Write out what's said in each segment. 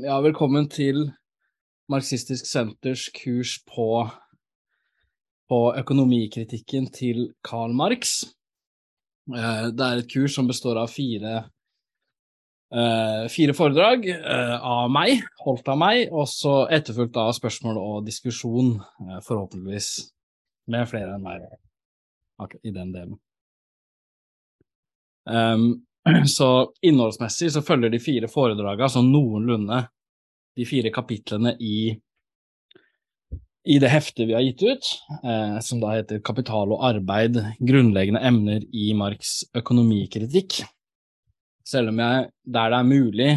Ja, velkommen til Marxistisk Senters kurs på, på økonomikritikken til Karl Marx. Eh, det er et kurs som består av fire, eh, fire foredrag eh, av meg, holdt av meg, og så etterfulgt av spørsmål og diskusjon, forhåpentligvis med flere enn meg i den delen. Så innholdsmessig så følger de fire foredragene sånn noenlunde de fire kapitlene i, i det heftet vi har gitt ut, eh, som da heter Kapital og arbeid grunnleggende emner i Marx økonomikritikk. Selv om jeg, der det er mulig,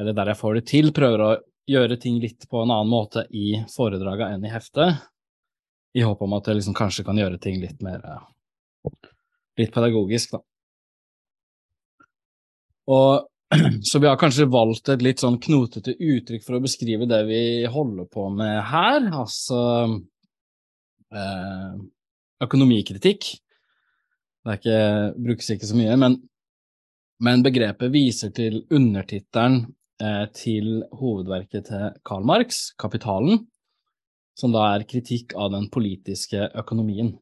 eller der jeg får det til, prøver å gjøre ting litt på en annen måte i foredragene enn i heftet, i håp om at jeg liksom kanskje kan gjøre ting litt mer litt pedagogisk, da. Og så vi har kanskje valgt et litt sånn knotete uttrykk for å beskrive det vi holder på med her, altså eh, økonomikritikk. Det ikke, brukes ikke så mye, men, men begrepet viser til undertittelen eh, til hovedverket til Karl Marx, Kapitalen, som da er kritikk av den politiske økonomien.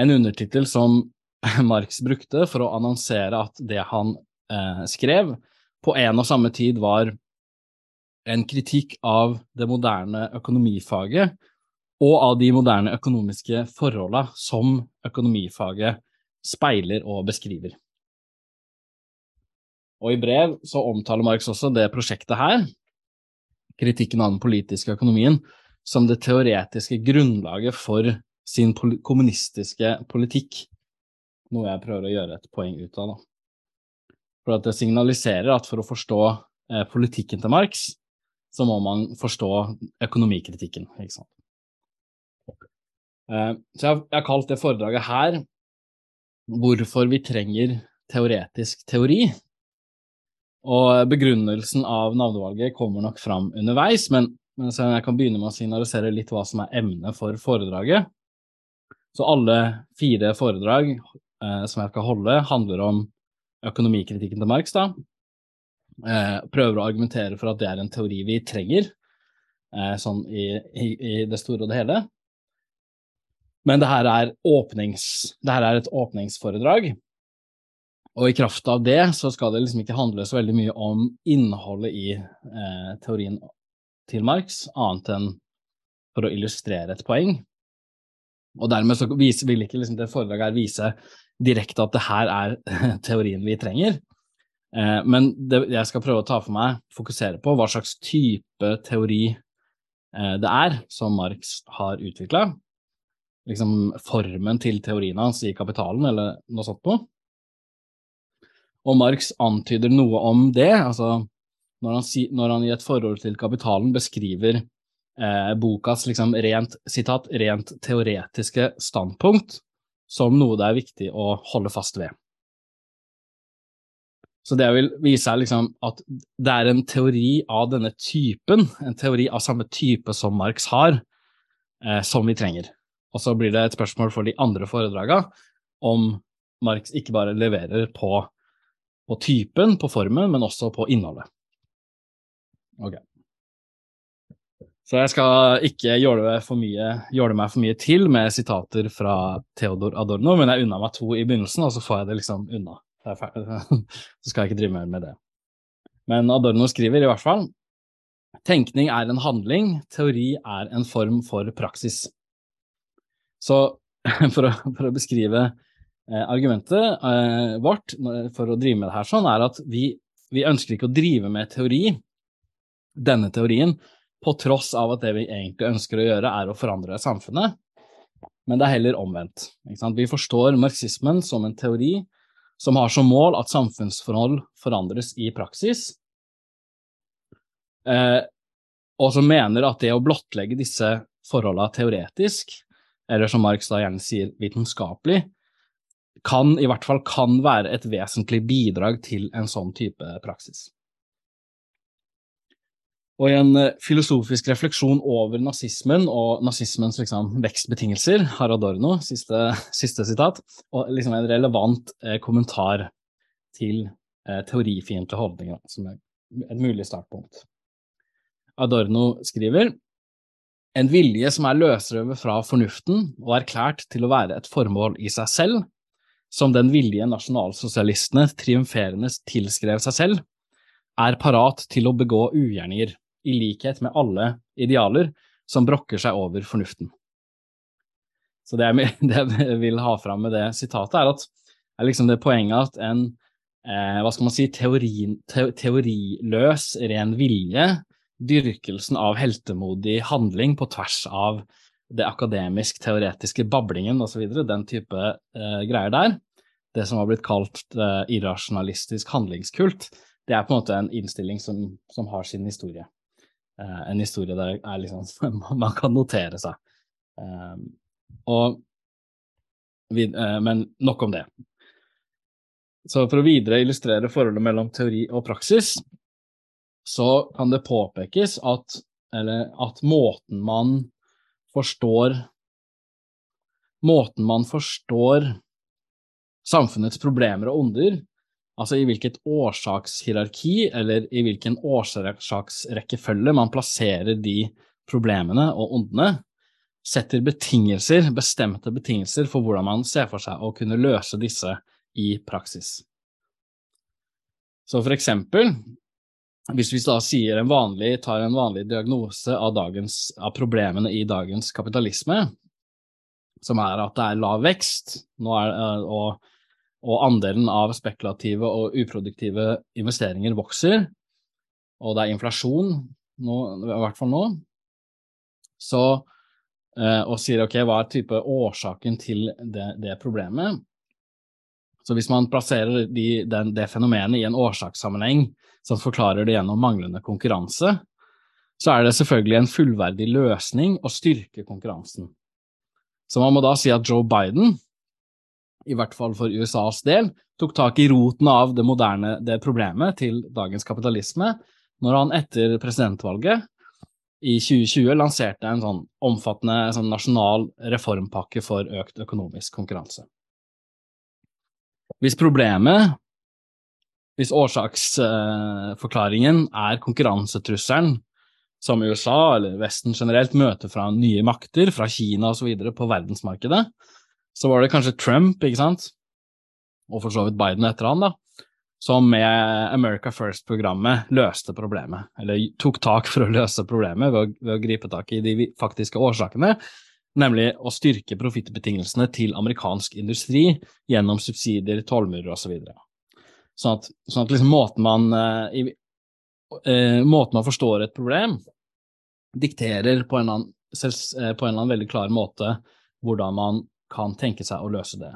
En undertittel som Marx brukte for å annonsere at det han eh, skrev, på en og samme tid var en kritikk av det moderne økonomifaget og av de moderne økonomiske forholdene som økonomifaget speiler og beskriver. Og i brev så omtaler Marx også det prosjektet her, kritikken av den politiske økonomien, som det teoretiske grunnlaget for sin kommunistiske politikk noe jeg prøver å gjøre et poeng ut av. Da. For at det signaliserer at for å forstå eh, politikken til Marx, så må man forstå økonomikritikken. ikke sant? Eh, så jeg jeg har kalt det foredraget her 'Hvorfor vi trenger teoretisk teori'. Og begrunnelsen av navnevalget kommer nok fram underveis, men, men jeg kan begynne med å signalisere litt hva som er emnet for foredraget. Så alle fire foredrag eh, som jeg skal holde, handler om økonomikritikken til Marx. da. Eh, prøver å argumentere for at det er en teori vi trenger, eh, sånn i, i, i, det store og det hele. Men det her, er åpnings, det her er et åpningsforedrag, og i kraft av det så skal det liksom ikke handle så veldig mye om innholdet i eh, teorien til Marx, annet enn for å illustrere et poeng. Og dermed så vil ikke liksom det foredraget her vise direkte at det her er teorien vi trenger. Eh, men det jeg skal prøve å ta for meg, fokusere på hva slags type teori eh, det er som Marx har utvikla. Liksom formen til teorien hans i Kapitalen, eller noe sånt noe. Og Marx antyder noe om det, altså når han, når han i et forhold til Kapitalen beskriver eh, bokas liksom rent, sitat, rent teoretiske standpunkt, som noe det er viktig å holde fast ved. Så det jeg vil vise, er liksom at det er en teori av denne typen, en teori av samme type som Marx har, eh, som vi trenger. Og så blir det et spørsmål for de andre foredraga om Marx ikke bare leverer på, på typen, på formen, men også på innholdet. Ok. Så jeg skal ikke jåle, mye, meg for mye til med sitater fra Theodor Adorno, men jeg unna meg to i begynnelsen, og så får jeg det liksom unna. Så skal jeg ikke drive mer med det. Men Adorno skriver i hvert fall tenkning er en handling, teori er en form for praksis. Så for å, for å beskrive eh, argumentet eh, vårt for å drive med det her sånn, er at vi, vi ønsker ikke å drive med teori, denne teorien, på tross av at det vi egentlig ønsker å gjøre, er å forandre samfunnet. Men det er heller omvendt. Vi forstår marxismen som en teori som har som mål at samfunnsforhold forandres i praksis, eh, og som mener at det å blottlegge disse forholdene teoretisk, eller som Marx da gjerne sier vitenskapelig, kan i hvert fall kan være et vesentlig bidrag til en sånn type praksis. Og i en eh, filosofisk refleksjon over nazismen og nazismens liksom, vekstbetingelser, Harald Adorno siste, siste, sitat, og liksom en relevant eh, kommentar til eh, teorifiendtlige holdninger, som er et mulig startpunkt. Adorno skriver en vilje som er løsrøvet fra fornuften og erklært til å være et formål i seg selv, som den vilje nasjonalsosialistene triumferende tilskrev seg selv, er parat til å begå ugjerninger, i likhet med alle idealer som brokker seg over fornuften. Så det jeg, det jeg vil ha fram med det sitatet, er at er liksom det poenget at en eh, hva skal man si, teori, te, teoriløs ren vilje dyrkelsen av heltemodig handling på tvers av det akademisk-teoretiske bablingen osv., den type eh, greier der, det som har blitt kalt eh, irrasjonalistisk handlingskult, det er på en måte en innstilling som, som har sin historie. Eh, en historie der er liksom, man kan notere seg. Eh, og, eh, men nok om det. Så for å videre illustrere forholdet mellom teori og praksis, så kan det påpekes at, at måten man forstår Måten man forstår samfunnets problemer og onder, altså i hvilket årsakshierarki eller i hvilken årsaksrekkefølge man plasserer de problemene og ondene, setter betingelser, bestemte betingelser for hvordan man ser for seg å kunne løse disse i praksis. Så for eksempel hvis vi da sier en vanlig, tar en vanlig diagnose av, dagens, av, problemene i dagens kapitalisme, som er at det er lav vekst er, eh, og, og, andelen av spekulative og uproduktive investeringer vokser, og det er inflasjon, nå, i hvert fall nå, så, eh, og sier ok, hva er type årsaken til det, det problemet? Så hvis man plasserer de, den, det fenomenet i en årsakssammenheng, som forklarer det gjennom manglende konkurranse, så er det selvfølgelig en fullverdig løsning å styrke konkurransen. Så man må da si at Joe Biden, i hvert fall for USAs del, tok tak i roten av det moderne det problemet til dagens kapitalisme når han etter presidentvalget i 2020 lanserte en sånn omfattende sånn nasjonal reformpakke for økt økonomisk konkurranse. Hvis problemet hvis årsaksforklaringen er konkurransetrusselen som USA eller Vesten generelt møter fra nye makter, fra Kina osv. på verdensmarkedet, så var det kanskje Trump, ikke sant, og for så vidt Biden etter han, da, som med America First-programmet løste problemet, eller tok tak for å løse problemet ved å, ved å gripe tak i de faktiske årsakene, nemlig å styrke profittbetingelsene til amerikansk industri gjennom subsidier, tollmurer osv. Sånn at, sånn at liksom måten, man, uh, i, uh, måten man forstår et problem, dikterer på en, annen, uh, på en eller annen veldig klar måte hvordan man kan tenke seg å løse det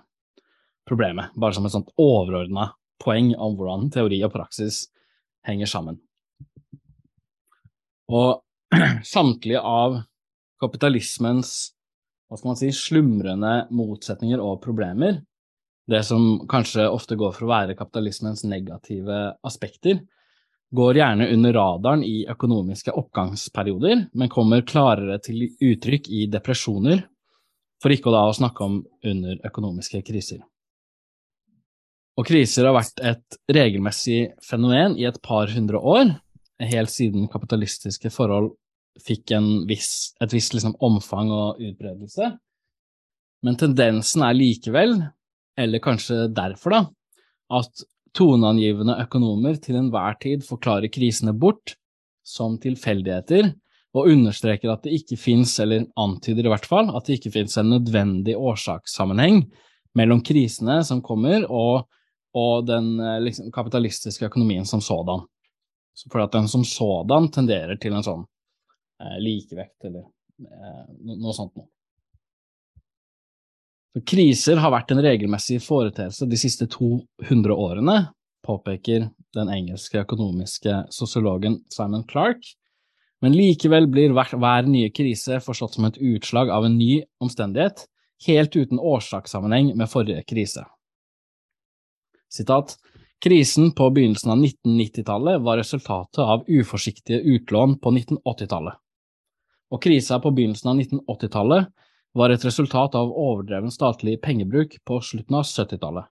problemet. Bare som et sånt overordna poeng om hvordan teori og praksis henger sammen. Og samtlige av kapitalismens hva skal man si, slumrende motsetninger og problemer det som kanskje ofte går for å være kapitalismens negative aspekter, går gjerne under radaren i økonomiske oppgangsperioder, men kommer klarere til uttrykk i depresjoner, for ikke å da snakke om under økonomiske kriser. Og kriser har vært et regelmessig fenomen i et par hundre år, helt siden kapitalistiske forhold fikk viss, et visst liksom omfang og utbredelse. Men tendensen er likevel eller kanskje derfor, da, at toneangivende økonomer til enhver tid forklarer krisene bort som tilfeldigheter, og understreker at det ikke fins, eller antyder i hvert fall, at det ikke fins en nødvendig årsakssammenheng mellom krisene som kommer, og, og den eh, liksom, kapitalistiske økonomien som sådan. Så for at den som sådan tenderer til en sånn eh, likevekt, eller eh, noe sånt noe. Kriser har vært en regelmessig foreteelse de siste 200 årene, påpeker den engelske økonomiske sosiologen Simon Clark, men likevel blir hver, hver nye krise forstått som et utslag av en ny omstendighet, helt uten årsakssammenheng med forrige krise. Sitat, Krisen på begynnelsen av 1990-tallet var resultatet av uforsiktige utlån på 1980-tallet, og krisa på begynnelsen av 1980-tallet var et resultat av overdreven statlig pengebruk på slutten av 70-tallet,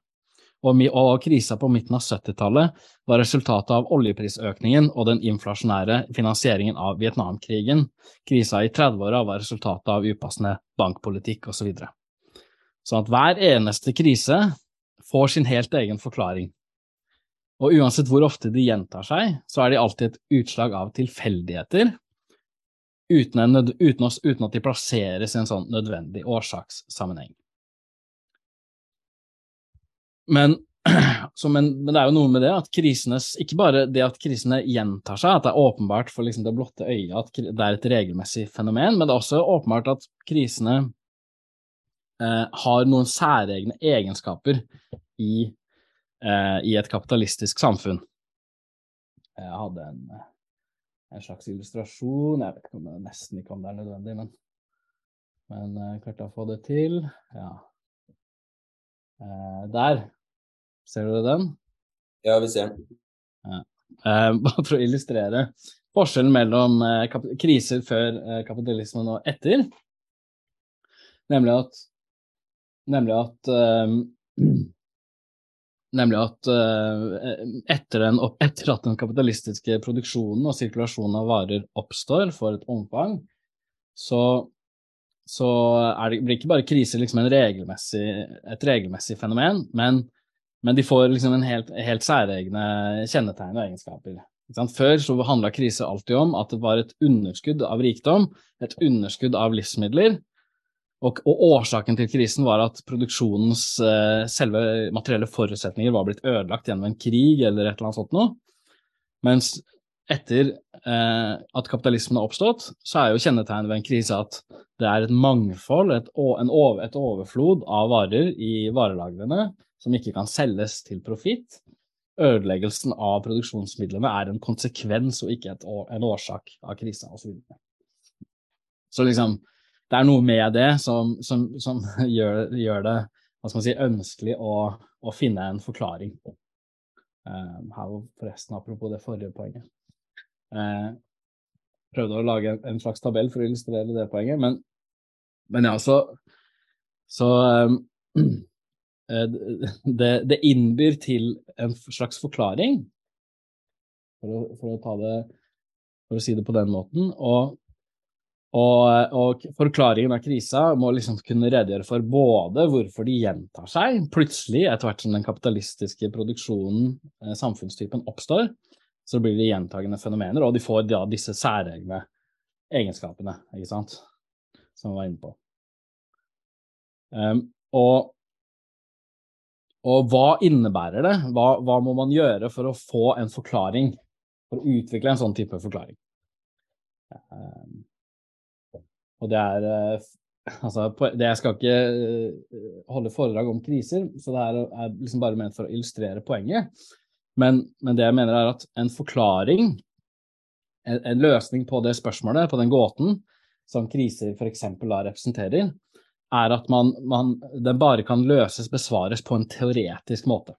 og, og krisa på midten av 70-tallet var resultatet av oljeprisøkningen og den inflasjonære finansieringen av Vietnamkrigen. Krisa i 30-åra var resultatet av upassende bankpolitikk osv. Så videre. sånn at hver eneste krise får sin helt egen forklaring. Og uansett hvor ofte de gjentar seg, så er de alltid et utslag av tilfeldigheter, uten, en, uten, uten at de plasseres i en sånn nødvendig årsakssammenheng. Men, men, men, det er jo noe med det at krisene Ikke bare det at krisene gjentar seg, at det er åpenbart for liksom det blotte øyet at det er et regelmessig fenomen, men det er også åpenbart at krisene eh, har noen særegne egenskaper i, eh, i, et kapitalistisk samfunn. Jeg hadde en, en, slags illustrasjon, jeg vet ikke om det nesten ikke om det er nødvendig, men, men jeg eh, klarte å få det til. Ja. Eh, der Ser du den? Ja, vi ser den. Ja. Eh, bare for å illustrere forskjellen mellom eh, kriser før kapitalismen og etter. Nemlig at Nemlig at Nemlig at etter, den, etter, at den kapitalistiske produksjonen og sirkulasjonen av varer oppstår for et omfang, så, så det, blir ikke bare kriser liksom regelmessig, et regelmessig fenomen, men men de får liksom en helt, helt særegne kjennetegn og egenskaper. Før så handla krise alltid om at det var et underskudd av rikdom, et underskudd av livsmidler, og, og årsaken til krisen var at produksjonens eh, selve materielle forutsetninger var blitt ødelagt gjennom en krig eller et eller annet sånt noe. Mens etter eh, at kapitalismen har oppstått, så er jo kjennetegnet ved en krise at det er et mangfold, et, over, et overflod av varer i varelagrene som ikke kan selges til profitt. Ødeleggelsen av produksjonsmidlene er en konsekvens og ikke et, en årsak av krisa osv. Så, så liksom, det er noe med det som, som, som gjør, gjør, det hva skal man si, ønskelig å, å finne en forklaring. Um, her forresten, apropos det forrige poenget. Uh, prøvde å lage en, en, slags tabell for å illustrere det poenget, men, men ja, så, så um, Eh, det, det, innbyr til en slags forklaring, for å, for å, ta det For å si det på den måten. Og, og, og forklaringen av krisa må liksom kunne redegjøre for både hvorfor de gjentar seg plutselig, etter hvert som den kapitalistiske produksjonen, eh, samfunnstypen, oppstår, så blir det gjentagende fenomener, og de får da disse særegne egenskapene, ikke sant, som vi var inne på. Um, og og hva innebærer det? Hva, hva, må man gjøre for å få en forklaring? For å utvikle en sånn type forklaring? Um, og det er uh, Altså, det jeg skal ikke uh, holde foredrag om kriser, så det er, er liksom bare ment for å illustrere poenget. Men, men, det jeg mener er at en forklaring, en, en løsning på det spørsmålet, på den gåten, som kriser f.eks. da representerer, er at man, man, den bare kan løses, besvares, på en teoretisk måte.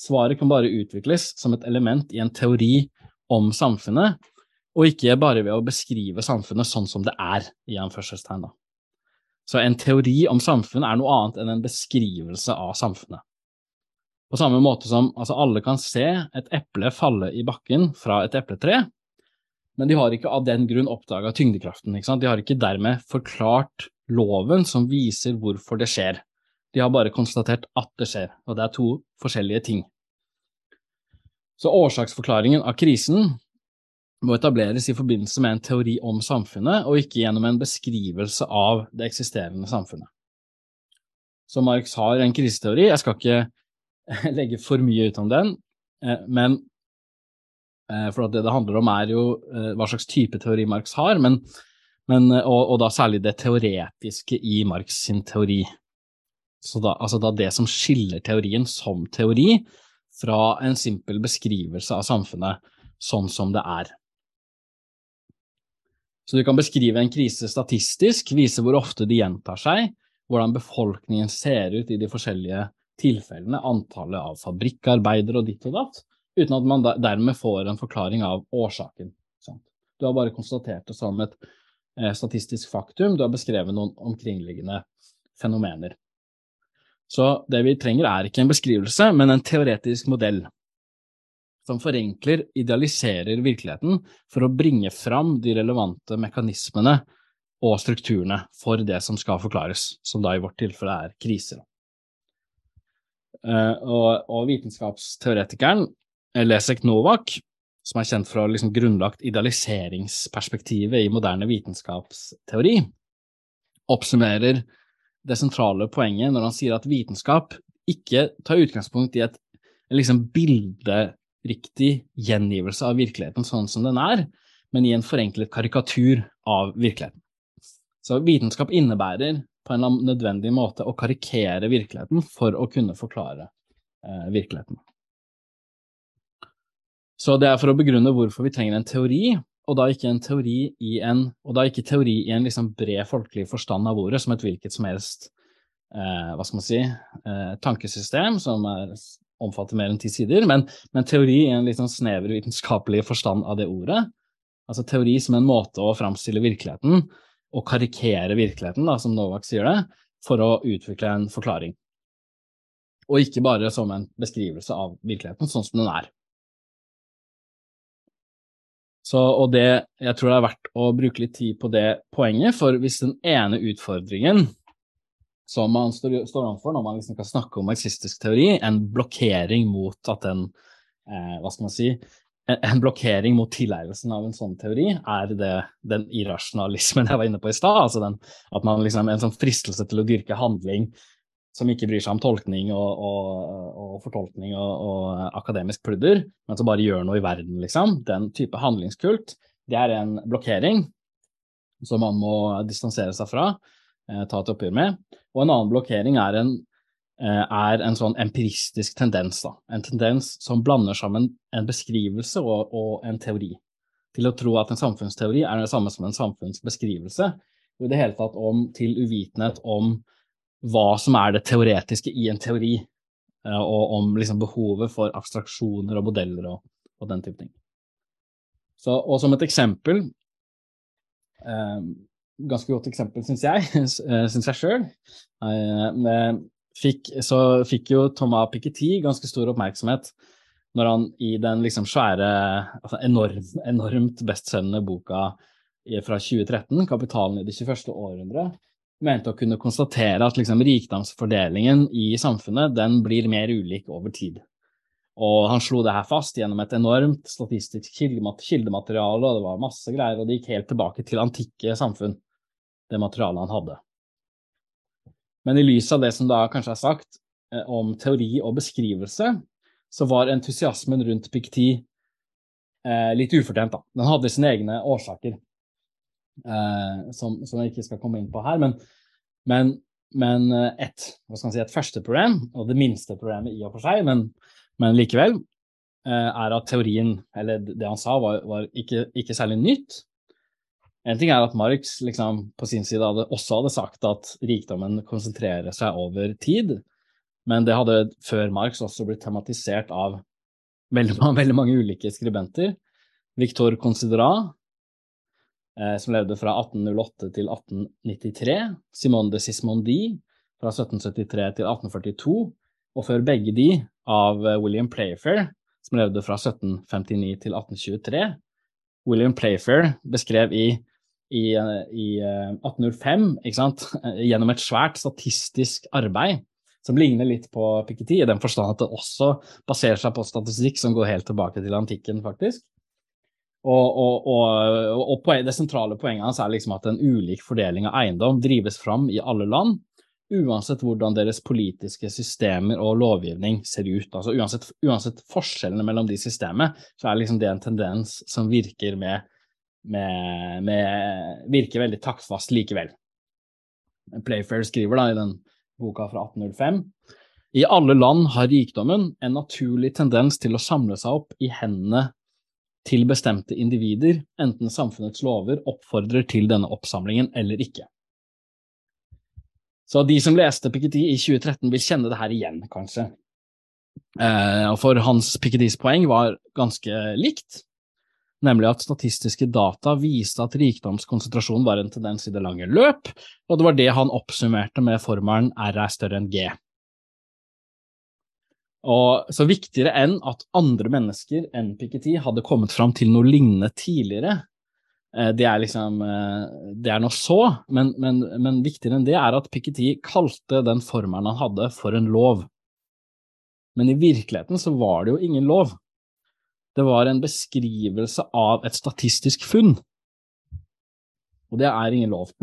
Svaret kan bare utvikles som et element i en teori om samfunnet, og ikke bare ved å beskrive samfunnet sånn som det er, i anførselstegn. Så en teori om samfunnet er noe annet enn en beskrivelse av samfunnet. På samme måte som altså alle kan se et eple falle i bakken fra et epletre, men de har ikke av den grunn oppdaga tyngdekraften. De har ikke dermed forklart loven som viser hvorfor det skjer. De har bare konstatert at det skjer, og det er to forskjellige ting. Så årsaksforklaringen av krisen må etableres i forbindelse med en teori om samfunnet, og ikke gjennom en beskrivelse av det eksisterende samfunnet. Så Marx har en kriseteori, jeg skal ikke legge for mye ut om den, eh, men eh, for det det handler om er jo eh, hva slags type teori Marx har, men men, og, og, da særlig det teoretiske i Marx sin teori. Så da, altså da det som skiller teorien som teori fra en simpel beskrivelse av samfunnet sånn som det er. Så du kan beskrive en krise statistisk, vise hvor ofte de gjentar seg, hvordan befolkningen ser ut i de forskjellige tilfellene, antallet av fabrikkarbeidere og ditt og datt, uten at man dermed får en forklaring av årsaken. Du har bare konstatert det som et Eh, statistisk faktum, du har beskrevet noen omkringliggende fenomener. Så det vi trenger er ikke en beskrivelse, men en teoretisk modell som forenkler, idealiserer virkeligheten for å bringe fram de relevante mekanismene og strukturene for det som skal forklares, som da i vårt tilfelle er kriser. Uh, og, og, vitenskapsteoretikeren Lesek Novak, som er kjent for å ha liksom grunnlagt idealiseringsperspektivet i moderne vitenskapsteori, oppsummerer det sentrale poenget når han sier at vitenskap ikke tar utgangspunkt i et liksom bilderiktig gjengivelse av virkeligheten sånn som den er, men i en forenklet karikatur av virkeligheten. Så vitenskap innebærer på en nødvendig måte å karikere virkeligheten for å kunne forklare eh, virkeligheten. Så det er for å begrunne hvorfor vi trenger en teori, og da ikke en teori i en, ikke teori i en liksom bred folkelig forstand av ordet, som et hvilket som helst eh, hva skal man si, eh, tankesystem som er, omfatter mer enn ti sider, men, men, teori i en litt sånn snever vitenskapelig forstand av det ordet. Altså teori som en måte å framstille virkeligheten å karikere virkeligheten, da, som Novak sier det, for å utvikle en forklaring. Og ikke bare som en beskrivelse av virkeligheten sånn som den er. Så, og det, jeg tror det er verdt å bruke litt tid på det poenget, for hvis den ene utfordringen som man står, står overfor når man liksom kan snakke om marxistisk teori, en blokkering mot at den, eh, hva skal man si, en blokkering mot tilegnelsen av en sånn teori er det den irrasjonalismen jeg var inne på i stad. Altså den, at man liksom en sånn fristelse til å dyrke handling som ikke bryr seg om tolkning og, og, og fortolkning og, og, akademisk pludder, men som bare gjør noe i verden, liksom. Den type handlingskult, det er en blokkering som man må distansere seg fra, eh, ta et oppgjør med. Og en annen blokkering er en Eh, er en sånn empiristisk tendens. Da. En tendens som blander sammen en beskrivelse og, og, en teori. Til å tro at en samfunnsteori er det samme som en samfunnsbeskrivelse. Og i det hele tatt om, til uvitenhet om hva som er det teoretiske i en teori. Eh, og om liksom, behovet for abstraksjoner og modeller og, og den type ting. Så, og som et eksempel eh, Ganske godt eksempel, syns jeg, syns jeg sjøl. Eh, fikk, så fikk jo Thomas Piketty ganske stor oppmerksomhet når han i den liksom svære, altså enorm, enormt bestselgende boka fra 2013, 'Kapitalen i det 21. århundre', mente å kunne konstatere at liksom rikdomsfordelingen i samfunnet den blir mer ulik over tid. Og han slo det her fast gjennom et enormt statistisk kildemateriale, og det var masse greier, og det gikk helt tilbake til antikke samfunn, det materialet han hadde. Men i lys av det som da kanskje er sagt eh, om teori og beskrivelse, så var entusiasmen rundt Pikti eh, litt ufortjent. da. Den hadde sine egne årsaker, eh, som, som, jeg ikke skal komme inn på her. Men, men, men eh, et, hva skal si, et første problem, og det minste problemet i og for seg, men, men likevel, eh, er at teorien, eller det han sa, var, var ikke, ikke særlig nytt. En ting er at Marx liksom, på sin side hadde, også hadde sagt at rikdommen konsentrerer seg over tid, men det hadde før Marx også blitt tematisert av veldig, veldig mange ulike skribenter. Victor Considera, eh, som levde fra 1808 til 1893, Simone de Sismondi fra 1773 til 1842, og før begge de av eh, William Playfair, som levde fra 1759 til 1823. William Playfair beskrev i i, i 1805 eh, ikke sant? gjennom et svært statistisk arbeid som ligner litt på Piketty, i den forstand at det også baserer seg på statistikk som går helt tilbake til antikken, faktisk. Og, og, og, og det sentrale poenget hans er liksom at en ulik fordeling av eiendom drives fram i alle land, uansett hvordan deres politiske systemer og lovgivning ser ut. Altså uansett, uansett forskjellene mellom de systemene, så er liksom det en tendens som virker med med, med, virker veldig taktfast likevel. Playfair skriver da i den boka fra 1805 i alle land har rikdommen en naturlig tendens til å samle seg opp i hendene til bestemte individer, enten samfunnets lover oppfordrer til denne oppsamlingen eller ikke. Så de som leste Piketty i 2013 vil kjenne det her igjen, kanskje. Eh, for hans Pikettys poeng var ganske likt nemlig at statistiske data viste at rikdomskonsentrasjon var en tendens i det lange løp, og det var det han oppsummerte med formelen R er større enn G. Og så viktigere enn at andre mennesker enn Piketty hadde kommet fram til noe lignende tidligere, eh, det er liksom eh, Det er nå så, men, men, men viktigere enn det er at Piketty kalte den formelen han hadde, for en lov. Men i virkeligheten så var det jo ingen lov. Det var en beskrivelse av et statistisk funn. Og det er ingen lov.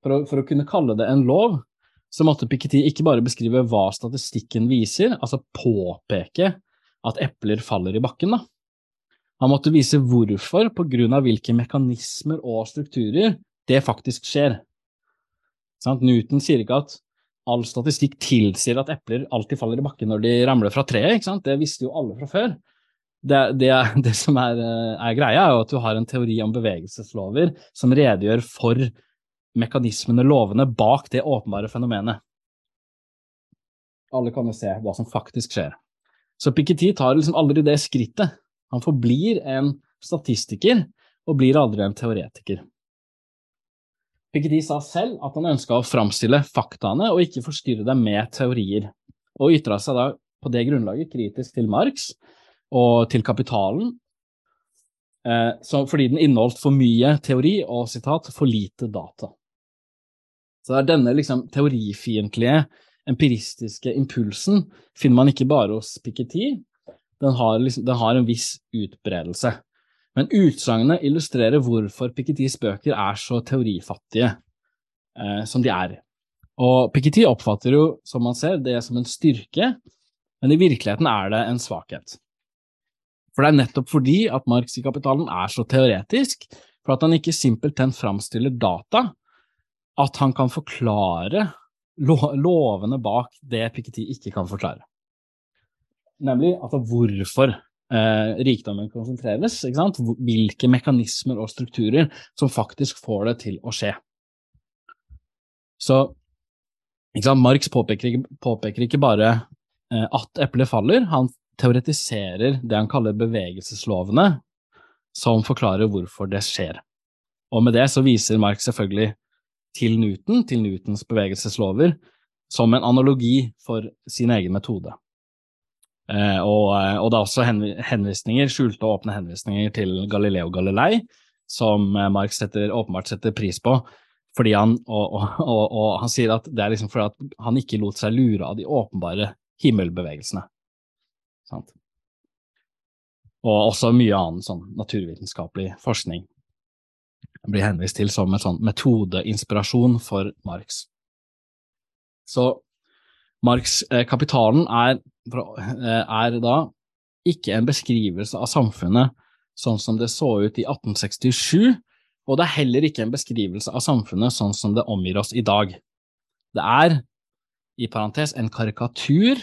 For å, for å kunne kalle det en lov, så måtte Piketty ikke bare beskrive hva statistikken viser, altså påpeke at epler faller i bakken, da. Han måtte vise hvorfor, på grunn av hvilke mekanismer og strukturer, det faktisk skjer. Sant? Newton sier ikke at all statistikk tilsier at epler alltid faller i bakken når de ramler fra treet, det visste jo alle fra før. Det, det, det som er, er, greia, er jo at du har en teori om bevegelseslover som redegjør for mekanismene, lovene, bak det åpenbare fenomenet. Alle kan jo se hva som faktisk skjer. Så Piketty tar liksom aldri det skrittet. Han forblir en statistiker og blir aldri en teoretiker. Piketty sa selv at han ønska å framstille faktaene og ikke forstyrre dem med teorier, og ytra seg da på det grunnlaget kritisk til Marx og til kapitalen, eh, fordi den inneholdt for mye teori og sitat, for lite data. Så det er denne liksom teorifiendtlige, empiristiske impulsen finner man ikke bare hos Piketty, den har, liksom, den har en viss utbredelse. Men utsagnet illustrerer hvorfor Pikettys bøker er så teorifattige eh, som de er. Og Piketty oppfatter jo, som man ser, det som en styrke, men i virkeligheten er det en svakhet. For det er nettopp fordi at Marx i Kapitalen er så teoretisk, for at han ikke simpelthen framstiller data, at han kan forklare lovene bak det Piketty ikke kan forklare. Nemlig altså hvorfor eh, rikdommen konsentreres, hvilke mekanismer og strukturer som faktisk får det til å skje. Så Marx påpeker, påpeker, ikke bare eh, at eplet faller, han teoretiserer det han kaller bevegelseslovene, som forklarer hvorfor det skjer. Og med det så viser Marx selvfølgelig til Newton, til Newtons bevegelseslover, som en analogi for sin egen metode. Eh, og, eh, og, det er også henvisninger, skjulte og åpne henvisninger til Galileo Galilei, som eh, Marx setter, åpenbart setter pris på. Fordi han, og, og, og, han sier at det er liksom fordi han ikke lot seg lure av de åpenbare himmelbevegelsene. Sant? Og også mye annen sånn naturvitenskapelig forskning blir henvist til som en sånn metodeinspirasjon for Marx. Så Marx' eh, er, eh, er da ikke en beskrivelse av samfunnet sånn som det så ut i 1867, og det er heller ikke en beskrivelse av samfunnet sånn som det omgir oss i dag. Det er, i parentes, en karikatur,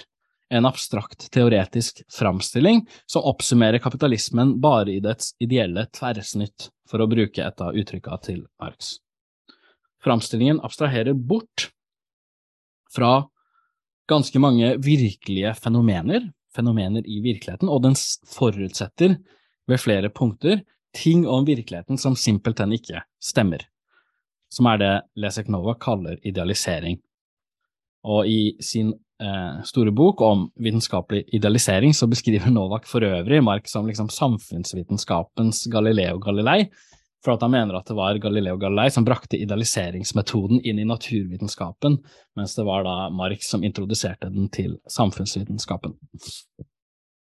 en abstrakt teoretisk framstilling som oppsummerer kapitalismen bare i dets ideelle tverrsnitt, for å bruke et av uttrykkene til Marx. Framstillingen abstraherer bort fra ganske mange virkelige fenomener, fenomener i virkeligheten, og den forutsetter ved flere punkter ting om virkeligheten som simpelthen ikke stemmer, som er det Lesek Nova kaller idealisering. Og i sin store bok om vitenskapelig idealisering så beskriver Novak for øvrig Mark som liksom samfunnsvitenskapens Galileo Galilei, for at han mener at det var Galileo Galilei som brakte idealiseringsmetoden inn i naturvitenskapen, mens det var da Marx som introduserte den til samfunnsvitenskapen.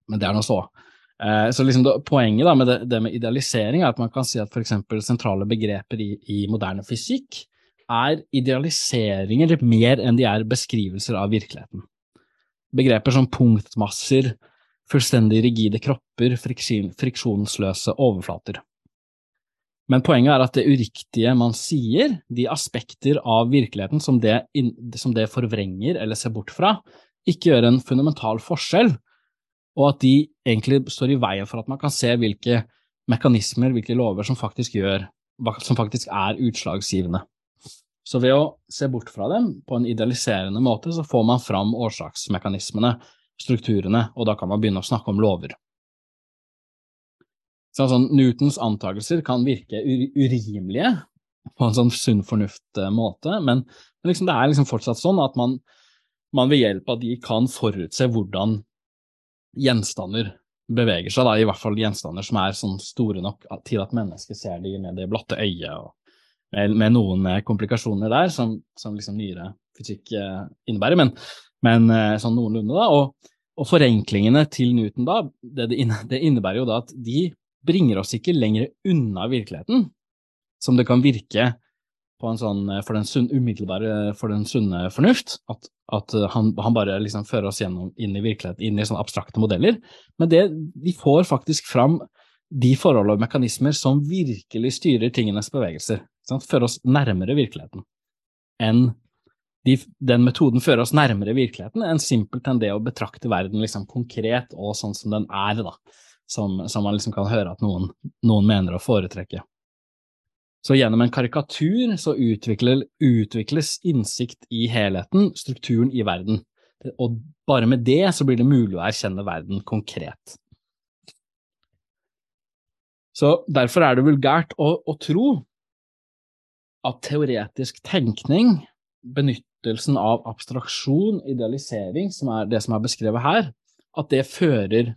Men det er nå så. Eh, så liksom det, Poenget da med det, det, med idealisering er at man kan si at f.eks. sentrale begreper i, i, moderne fysikk er idealiseringer mer enn de er beskrivelser av virkeligheten. Begreper som punktmasser, fullstendig rigide kropper, friksjonsløse overflater. Men poenget er at det uriktige man sier, de aspekter av virkeligheten som det, som det, forvrenger eller ser bort fra, ikke gjør en fundamental forskjell, og at de egentlig står i veien for at man kan se hvilke mekanismer, hvilke lover som faktisk gjør, som faktisk er utslagsgivende. Så ved å se bort fra dem på en idealiserende måte, så får man fram årsaksmekanismene, strukturene, og da kan man begynne å snakke om lover. Så sånn, Newtons antakelser kan virke urimelige på en sånn sunn fornuft-måte, men, men liksom, det er liksom fortsatt sånn at man, man, ved hjelp av de kan forutse hvordan gjenstander beveger seg, da, i hvert fall gjenstander som er sånn store nok til at mennesket ser de med det blotte øyet, og med, noen komplikasjoner der som, som liksom nyere fysikk eh, innebærer, men, men eh, sånn noenlunde, da. Og, og forenklingene til Newton da, det, det, innebærer jo da at de bringer oss ikke lenger unna virkeligheten, som det kan virke sånn, eh, for den sunn, umiddelbare, for den sunne fornuft, at, at han, han, bare liksom fører oss gjennom, inn i virkeligheten, inn i sånne abstrakte modeller. Men det, de får faktisk fram de forhold og mekanismer som virkelig styrer tingenes bevegelser, fører oss nærmere virkeligheten enn de, den metoden fører oss nærmere virkeligheten enn simpelthen det å betrakte verden liksom konkret og sånn som den er, da, som, som man liksom kan høre at noen, noen mener å foretrekke. Så gjennom en karikatur så utvikles innsikt i helheten, strukturen i verden. Og bare med det så blir det mulig å erkjenne verden konkret. Så derfor er det vulgært å, å tro at teoretisk tenkning, benyttelsen av abstraksjon, idealisering, som er det som er beskrevet her, at det fører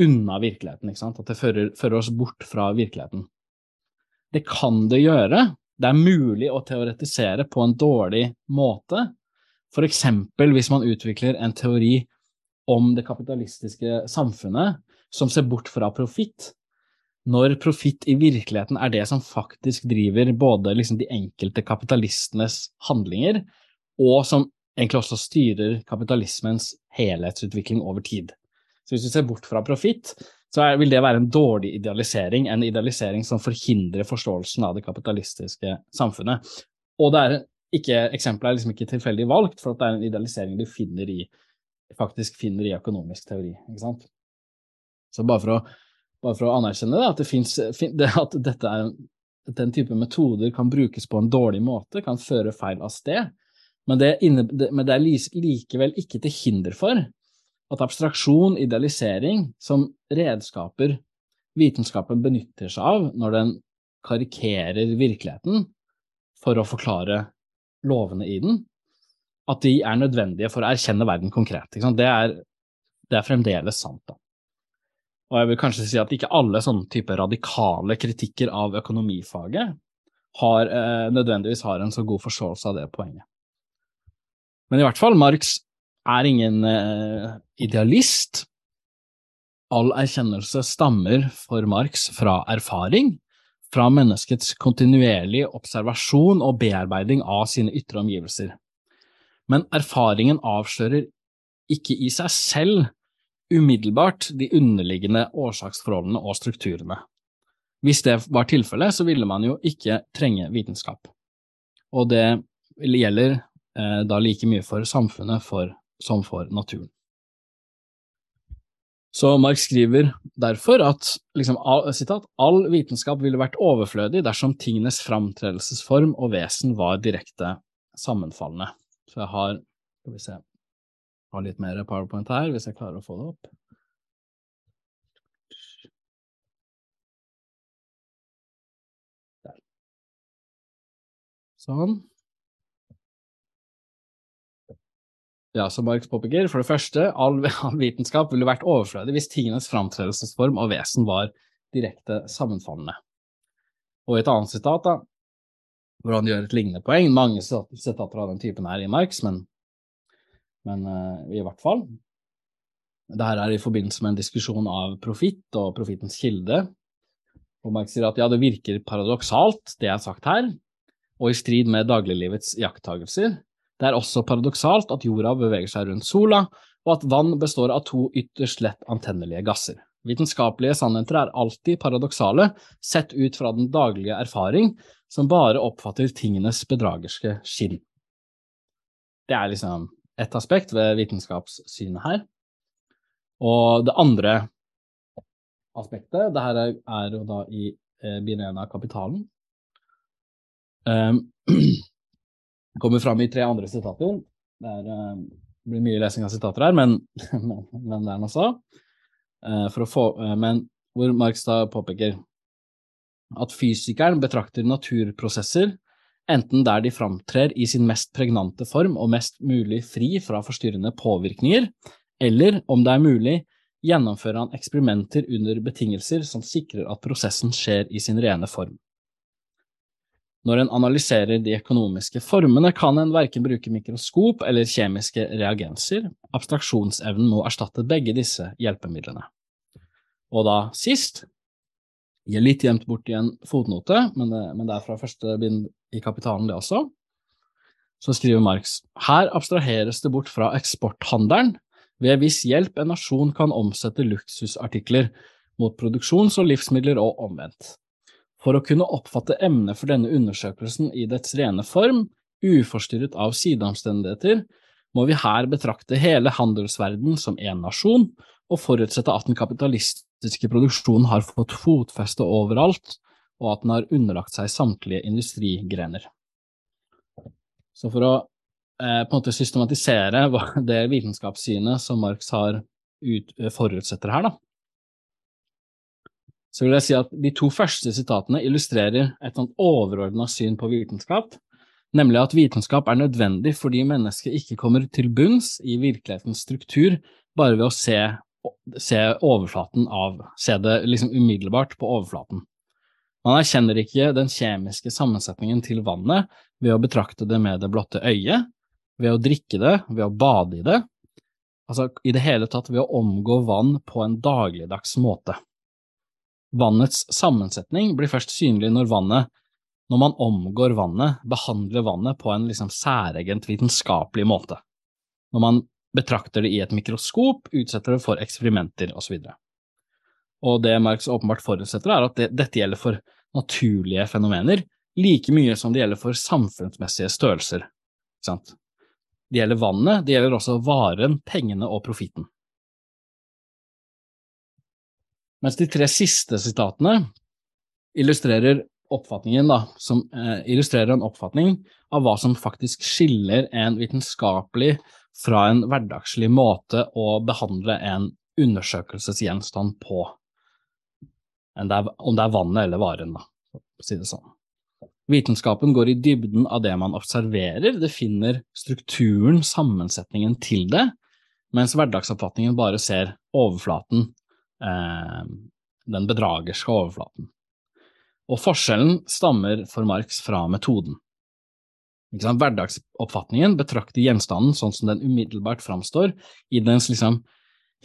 unna virkeligheten, ikke sant? at det fører, fører oss bort fra virkeligheten. Det kan det gjøre. Det er mulig å teoretisere på en dårlig måte, eksempel hvis man utvikler en teori om det kapitalistiske samfunnet som ser bort fra profitt, når profitt i virkeligheten er det som faktisk driver både liksom de enkelte kapitalistenes handlinger, og som egentlig også styrer kapitalismens helhetsutvikling over tid. Så hvis vi ser bort fra profitt, så er, vil det være en dårlig idealisering, en idealisering som forhindrer forståelsen av det kapitalistiske samfunnet. Og det er ikke, eksempelet er liksom ikke tilfeldig valgt, for det er en idealisering du finner i, faktisk finner i økonomisk teori. ikke sant? Så bare for å, bare for å anerkjenne det, at, det finnes, at dette er, den type metoder kan brukes på en dårlig måte, kan føre feil av sted, men det, inne, men det er likevel ikke til hinder for at abstraksjon, idealisering, som redskaper vitenskapen benytter seg av når den karikerer virkeligheten for å forklare lovene i den, at de er nødvendige for å erkjenne verden konkret. Det er, det, er, fremdeles sant. Da. Og jeg vil kanskje si at ikke alle sånne type radikale kritikker av økonomifaget har, eh, nødvendigvis har en så god forståelse av det poenget. Men i hvert fall, Marx er ingen eh, idealist. All erkjennelse stammer for Marx fra erfaring, fra menneskets kontinuerlige observasjon og bearbeiding av sine ytre omgivelser. Men erfaringen avslører ikke i seg selv umiddelbart de underliggende årsaksforholdene og strukturene. Hvis det var tilfellet, så ville man jo ikke trenge vitenskap. Og det gjelder eh, da like mye for samfunnet for som for naturen. Så Mark skriver derfor at liksom, all, citat, all vitenskap ville vært overflødig dersom tingenes framtredelsesform og vesen var direkte sammenfallende. Så jeg har Skal vi se har litt mer powerpoint her, hvis jeg klarer å få det opp. Der. Sånn. Ja, som Marx påpeker, for det første, all, vitenskap ville vært overflødig hvis tingenes framtredelsesform og vesen var direkte sammenfallende. Og et annet sitat, da, hvor han gjør et lignende poeng, mange sitater av den typen her i Marx, men, men uh, i hvert fall. Dette er i forbindelse med en diskusjon av profitt og profittens kilde. Og Marx sier at ja, det virker paradoksalt, det er sagt her, og i strid med dagliglivets iakttagelser, det er også paradoksalt at jorda beveger seg rundt sola, og at vann består av to ytterst lett antennelige gasser. Vitenskapelige sannheter er alltid paradoksale, sett ut fra den daglige erfaring, som bare oppfatter tingenes bedragerske skinn. Det er liksom ett aspekt ved vitenskapssynet her. Og det andre aspektet, det her er jo da i eh, binena kapitalen. Um, kommer fram i tre andre sitater. Det, er, uh, blir mye lesing av sitater her, men, men, men det er noe så. Uh, få, uh, men hvor Marx da påpeker at fysikeren betrakter naturprosesser enten der de framtrer i sin mest pregnante form og mest mulig fri fra forstyrrende påvirkninger, eller, om det er mulig, gjennomfører han eksperimenter under betingelser som sikrer at prosessen skjer i sin rene form. Når en analyserer de økonomiske formene, kan en verken bruke mikroskop eller kjemiske reagenser. Abstraksjonsevnen må erstatte begge disse hjelpemidlene. Og da sist, jeg er litt gjemt bort i en fotnote, men det, men det er fra første bind i Kapitalen, det også, så skriver Marx her abstraheres det bort fra eksporthandelen, ved hvis hjelp en nasjon kan omsette luksusartikler mot produksjons- og livsmidler og omvendt. For å kunne oppfatte emnet for denne undersøkelsen i dets rene form, uforstyrret av sideomstendigheter, må vi her betrakte hele handelsverden som én nasjon, og forutsette at den kapitalistiske produksjonen har fått fotfeste overalt, og at den har underlagt seg samtlige industrigrener. Så for å eh, på en måte systematisere det vitenskapssynet som Marx har ut, forutsetter her, da, så vil jeg si at de to første sitatene illustrerer et sånt overordna syn på vitenskap, nemlig at vitenskap er nødvendig fordi mennesket ikke kommer til bunns i virkelighetens struktur bare ved å se, se overflaten av, se det liksom umiddelbart på overflaten. Man erkjenner ikke den kjemiske sammensetningen til vannet ved å betrakte det med det blotte øyet, ved å drikke det, ved å bade i det, altså i det hele tatt ved å omgå vann på en dagligdags måte. Vannets sammensetning blir først synlig når vannet, når man omgår vannet, behandler vannet på en liksom særegent vitenskapelig måte. Når man betrakter det i et mikroskop, utsetter det for eksperimenter osv. Og, det Marx åpenbart forutsetter, er at det, dette gjelder for naturlige fenomener like mye som det gjelder for samfunnsmessige størrelser. Det gjelder vannet, det gjelder også varen, pengene og profitten. Mens de tre siste sitatene illustrerer da, som eh, illustrerer en oppfatning av hva som faktisk skiller en vitenskapelig fra en hverdagslig måte å behandle en undersøkelsesgjenstand på, om det er vannet eller varen, da, for å si det sånn. Vitenskapen går i dybden av det man observerer, det finner strukturen, sammensetningen til det, mens hverdagsoppfatningen bare ser overflaten eh, den bedragerske overflaten. Og forskjellen stammer for Marx fra metoden. Hverdagsoppfatningen betrakter gjenstanden sånn som den umiddelbart framstår i dens liksom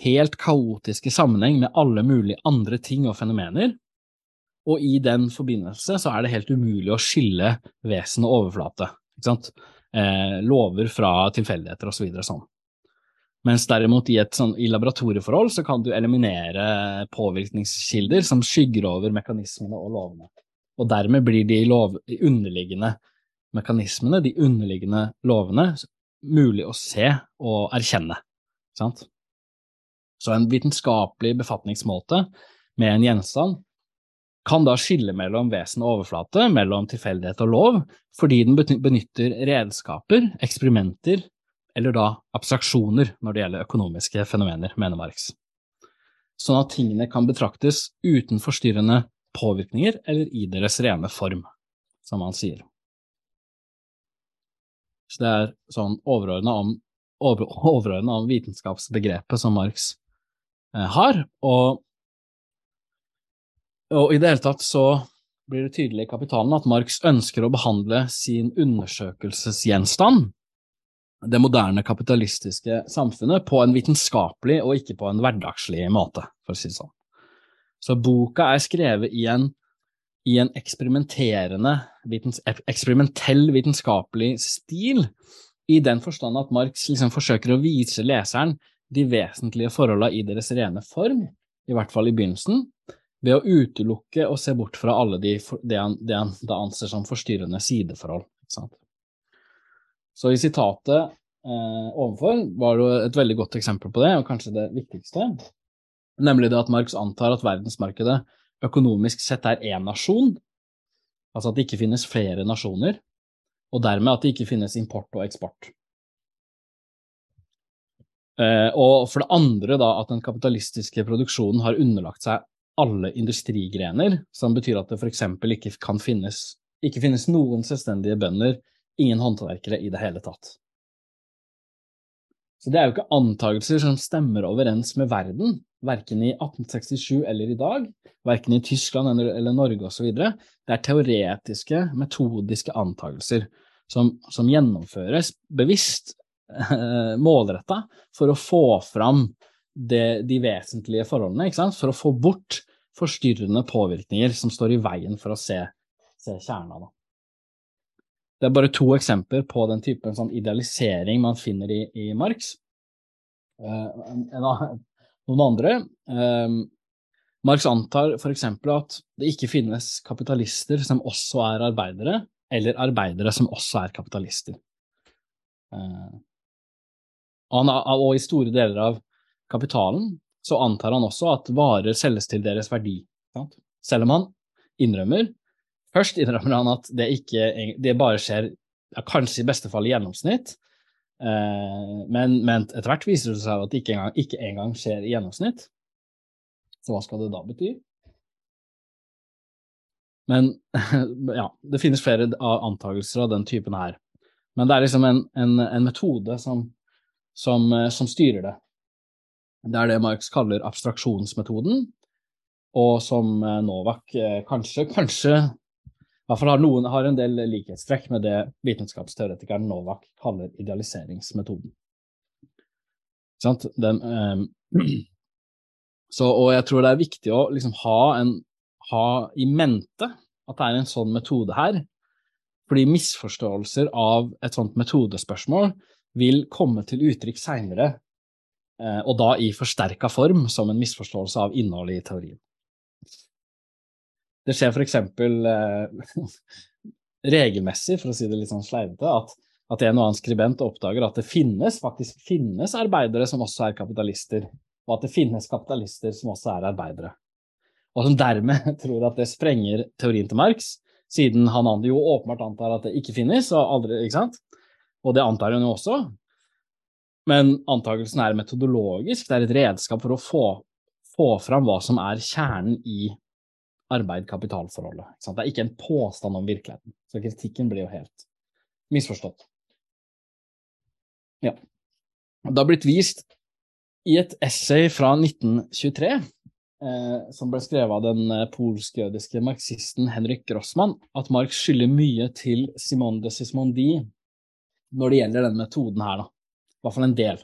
helt kaotiske sammenheng med alle mulige andre ting og fenomener, og i den forbindelse så er det helt umulig å skille vesen og overflate. Eh, lover fra tilfeldigheter osv. Så sånn. Mens derimot i, et sånn, i laboratorieforhold så kan du eliminere påvirkningskilder som skygger over mekanismene og lovene. Og dermed blir de, lov, de underliggende mekanismene, de underliggende lovene, mulig å se og erkjenne. Sant? Så en vitenskapelig befatningsmåte med en gjenstand kan da skille mellom vesen og overflate, mellom tilfeldighet og lov, fordi den benytter redskaper, eksperimenter, eller da abstraksjoner når det gjelder økonomiske fenomener, mener Marx. Sånn at tingene kan betraktes uten forstyrrende påvirkninger eller i deres rene form, som han sier. Så det er sånn overordna om, over, om, vitenskapsbegrepet som Marx har, og, og i det hele tatt så blir det tydelig i Kapitalen at Marx ønsker å behandle sin undersøkelsesgjenstand det moderne kapitalistiske samfunnet på en vitenskapelig og ikke på en hverdagslig måte, for å si det sånn. Så boka er skrevet i en, i en eksperimenterende, vitens, eksperimentell vitenskapelig stil, i den forstand at Marx liksom forsøker å vise leseren de vesentlige forholdene i deres rene form, i hvert fall i begynnelsen, ved å utelukke og se bort fra alle de, det, han, det han da anser som forstyrrende sideforhold. Så i sitatet eh, overfor var det et veldig godt eksempel på det, og kanskje det viktigste, nemlig det at Marx antar at verdensmarkedet økonomisk sett er én nasjon, altså at det ikke finnes flere nasjoner, og dermed at det ikke finnes import og eksport. Eh, og for det andre da at den kapitalistiske produksjonen har underlagt seg alle industrigrener, som betyr at det eksempel ikke kan finnes, ikke finnes noen selvstendige bønder ingen håndverkere i det hele tatt. Så det er jo ikke antakelser som stemmer overens med verden, verken i 1867 eller i dag, verken i Tyskland eller, eller Norge osv. Det er teoretiske, metodiske antakelser som, som gjennomføres bevisst, målretta, for å få fram det, de vesentlige forholdene, for å få bort forstyrrende påvirkninger som står i veien for å se, se kjerna. Da. Det er bare to eksempler på den typen sånn idealisering man finner i, i Marx. Eh, en, en, noen andre eh, Marx antar f.eks. at det ikke finnes kapitalister som også er arbeidere, eller arbeidere som også er kapitalister. Uh, og, han, og, i store deler av kapitalen så antar han også at varer selges til deres verdi. Sant? Selv om han innrømmer Først innrømmer han at det, ikke, det bare skjer kanskje i beste fall i gjennomsnitt, eh, men, men, etter hvert viser det seg at det ikke engang, ikke engang skjer i gjennomsnitt. Så hva skal det da bety? Men ja, det finnes flere antakelser av den typen her. Men det er liksom en, en, en metode som, som, eh, som, styrer det. Det er det Marx kaller abstraksjonsmetoden, og som eh, Novak eh, kanskje, kanskje i hvert fall har noen har en del likhetstrekk med det vitenskapsteoretikeren Novak kaller idealiseringsmetoden. Den, um, så, og jeg tror det er viktig å liksom ha, en, ha i mente at det er en sånn metode her, fordi misforståelser av et sånt metodespørsmål vil komme til uttrykk seinere, eh, og da i forsterka form, som en misforståelse av innholdet i teorien. Det skjer f.eks. Eh, regelmessig, for å si det litt sånn sleivete, at, at en og annen skribent oppdager at det finnes, faktisk finnes arbeidere som også er kapitalister, og at det finnes kapitalister som også er arbeidere. Og som dermed tror at det sprenger teorien til Marx, siden han jo åpenbart antar at det ikke finnes, og aldri, ikke sant? Og det antar han jo også. Men antakelsen er metodologisk, det er et redskap for å få, få fram hva som er kjernen i arbeid-kapital-forholdet. Det er ikke en påstand om virkeligheten. Så kritikken blir jo helt misforstått. Ja. Det har blitt vist i et essay fra 1923, eh, som ble skrevet av den eh, polsk-jødiske marxisten Henrik Grossmann, at Marx skylder mye til Simone de Sismondi når det gjelder denne metoden her, da. I hvert fall en del.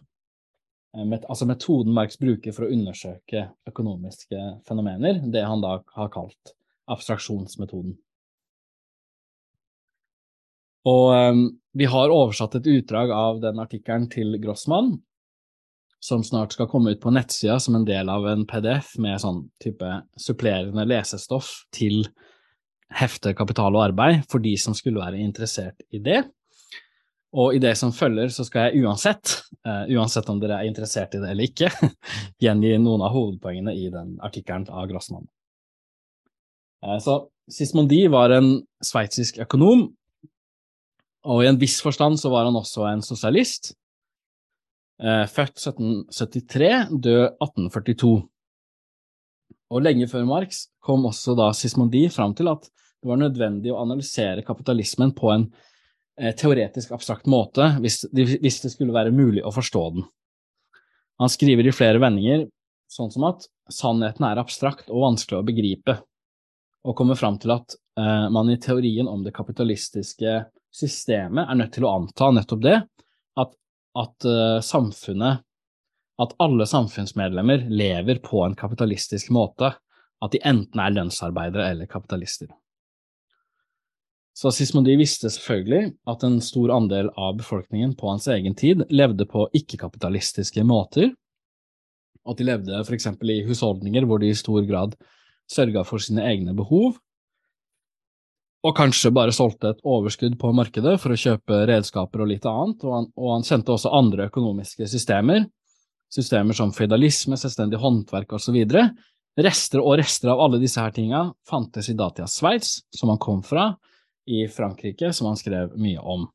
Eh, met, altså metoden Marx bruker for å undersøke økonomiske fenomener, det han da har kalt abstraksjonsmetoden. Og um, vi har oversatt et utdrag av den artikkelen til Grossmann, som snart skal komme ut på nettsida som en del av en PDF med sånn type supplerende lesestoff til heftet Kapital og arbeid, for de som skulle være interessert i det. Og i det som følger, så skal jeg uansett, uh, uansett om dere er interessert i det eller ikke, gjengi noen av hovedpoengene i den artikkelen av Grossmann. Uh, så Sismondi var en sveitsisk økonom, og i en viss forstand så var han også en sosialist. Uh, født 1773, død 1842. Og lenge før Marx kom også da Sismondi fram til at det var nødvendig å analysere kapitalismen på en Eh, teoretisk abstrakt måte hvis, hvis, det skulle være mulig å forstå den. Han skriver i flere vendinger sånn som at sannheten er abstrakt og vanskelig å begripe, og kommer fram til at eh, man i teorien om det kapitalistiske systemet er nødt til å anta nettopp det, at, at eh, samfunnet, at alle samfunnsmedlemmer lever på en kapitalistisk måte, at de enten er lønnsarbeidere eller kapitalister. Så Sismondi visste selvfølgelig at en stor andel av befolkningen på hans egen tid levde på ikke-kapitalistiske måter, at de levde for eksempel i husholdninger hvor de i stor grad sørga for sine egne behov, og kanskje bare solgte et overskudd på markedet for å kjøpe redskaper og litt annet, og han, og han kjente også andre økonomiske systemer, systemer som føydalisme, selvstendig håndverk osv. Rester og rester av alle disse her tinga fantes i datidas Sveits, som han kom fra, i Frankrike som han skrev mye om.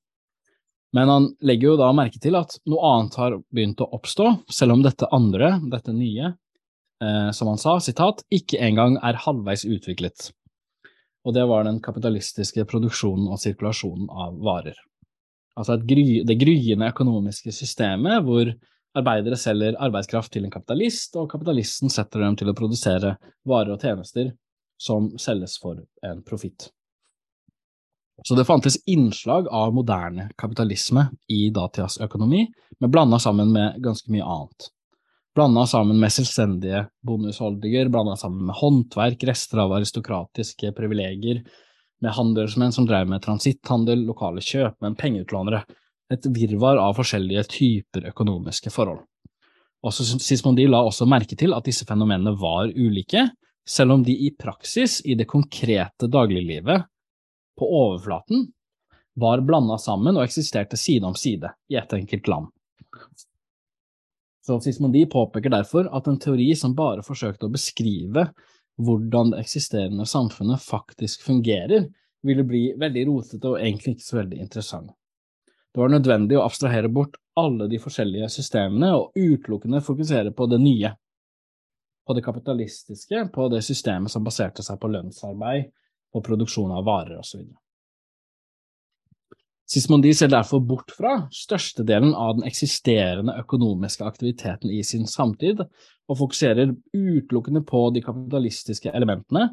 Men han legger jo da merke til at noe annet har begynt å oppstå, selv om dette andre, dette nye, eh, som han sa, sitat, ikke engang er halvveis utviklet. Og det var den kapitalistiske produksjonen og sirkulasjonen av varer. Altså gry, det gryende økonomiske systemet hvor Arbeidere selger arbeidskraft til en kapitalist, og kapitalisten setter dem til å produsere varer og tjenester som selges for en profitt. Så det fantes innslag av moderne kapitalisme i datidas økonomi, men blanda sammen med ganske mye annet. Blanda sammen med selvstendige bondehusholdninger, blanda sammen med håndverk, rester av aristokratiske privilegier, med handelsmenn som drev med transitthandel, lokale kjøpmenn, pengeutlånere, et virvar av forskjellige typer økonomiske forhold. Også Sismondi la også merke til at disse fenomenene var ulike, selv om de i praksis, i det konkrete dagliglivet, på overflaten, var blanda sammen og eksisterte side om side i ett enkelt land. Så Sismondi påpeker derfor at en teori som bare forsøkte å beskrive hvordan det eksisterende samfunnet faktisk fungerer, ville bli veldig rotete og egentlig ikke så veldig interessant. Det var nødvendig å abstrahere bort alle de forskjellige systemene og utelukkende fokusere på det nye, på det kapitalistiske, på det systemet som baserte seg på lønnsarbeid, på produksjon av varer osv. Sismondi ser derfor bort fra størstedelen av den eksisterende økonomiske aktiviteten i sin samtid, og fokuserer utelukkende på de kapitalistiske elementene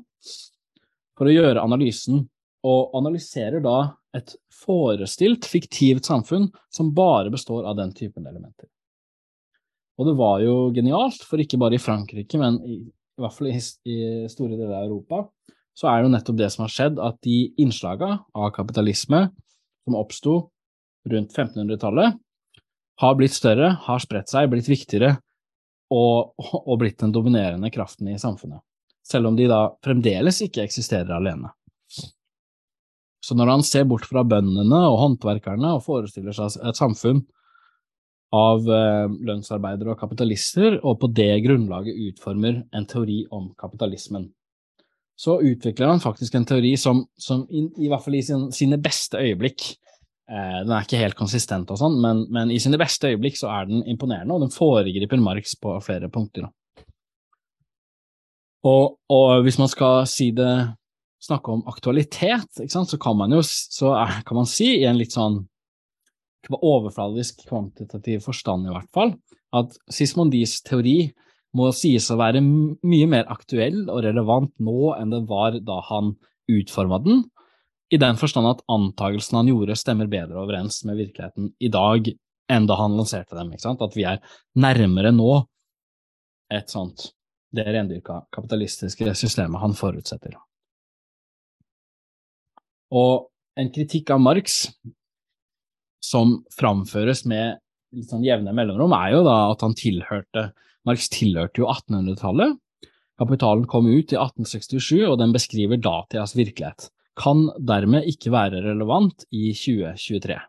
for å gjøre analysen, og analyserer da et forestilt, fiktivt samfunn som bare består av den typen elementer. Og det var jo genialt, for ikke bare i Frankrike, men i, i hvert fall i, i, store deler av Europa, så er det jo nettopp det som har skjedd, at de innslagene av kapitalisme som oppsto rundt 1500-tallet, har blitt større, har spredt seg, blitt viktigere og, og blitt den dominerende kraften i samfunnet. Selv om de da fremdeles ikke eksisterer alene. Så når han ser bort fra bøndene og håndverkerne og forestiller seg et samfunn av eh, lønnsarbeidere og kapitalister, og på det grunnlaget utformer en teori om kapitalismen, så utvikler han faktisk en teori som, som i, i, hvert fall i sin, sine beste øyeblikk eh, Den er ikke helt konsistent og sånn, men, men, i sine beste øyeblikk så er den imponerende, og den foregriper Marx på flere punkter. Og, og hvis man skal si det snakke om aktualitet, så kan man jo så er, kan man si, i en litt sånn overfladisk kvantitativ forstand i hvert fall, at Sismondis teori må sies å være mye mer aktuell og relevant nå enn det var da han utforma den, i den forstand at antagelsen han gjorde, stemmer bedre overens med virkeligheten i dag enn da han lanserte dem. At vi er nærmere nå et sånt det rendyrka kapitalistiske systemet han forutsetter. Og en kritikk av Marx som framføres med litt sånn jevne mellomrom, er jo da at han tilhørte Marx tilhørte jo 1800-tallet. Kapitalen kom ut i 1867, og den beskriver datidas virkelighet. Kan dermed ikke være relevant i 2023.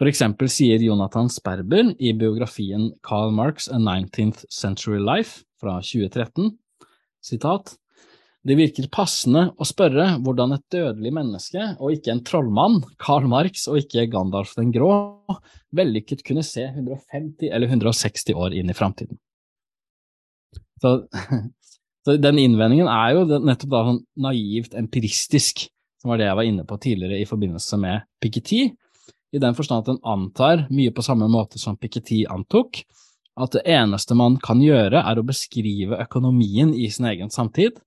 For eksempel sier Jonathan Sperber i biografien Karl Marx A 19th Century Life fra 2013, sitat, det virker passende å spørre hvordan et dødelig menneske, og ikke en trollmann, Karl Marx og ikke Gandalf den grå, vellykket kunne se 150 eller 160 år inn i framtiden. Så, så, den innvendingen er jo nettopp da sånn naivt empiristisk, som var det jeg var inne på tidligere i forbindelse med Piketty, i den forstand at den antar, mye på samme måte som Piketty antok, at det eneste man kan gjøre er å beskrive økonomien i sin egen samtid,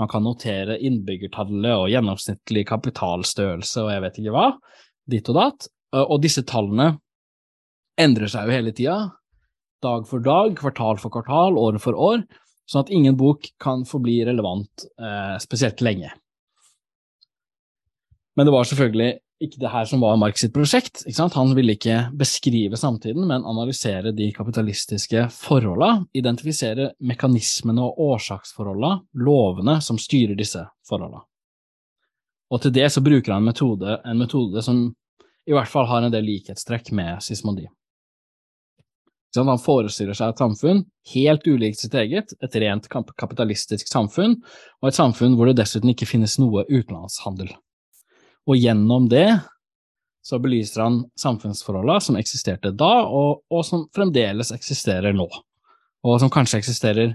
man kan notere innbyggertallet og gjennomsnittlig kapitalstørrelse og jeg vet ikke hva, ditt og datt. Og disse tallene endrer seg jo hele tida, dag for dag, kvartal for kvartal, år for år, sånn at ingen bok kan forbli relevant eh, spesielt lenge. Men det var selvfølgelig ikke det her som var Marx sitt prosjekt. Han ville ikke beskrive samtiden, men analysere de kapitalistiske forholdene, identifisere mekanismene og årsaksforholdene, lovene som styrer disse forholdene. Og til det så bruker han en metode, en metode som i hvert fall har en del likhetstrekk med Sismondi. Han forestiller seg et samfunn helt ulikt sitt eget, et rent kapitalistisk samfunn, og et samfunn hvor det dessuten ikke finnes noe utenlandshandel. Og gjennom det så belyser han samfunnsforholdene som eksisterte da, og, og, som fremdeles eksisterer nå. Og som kanskje eksisterer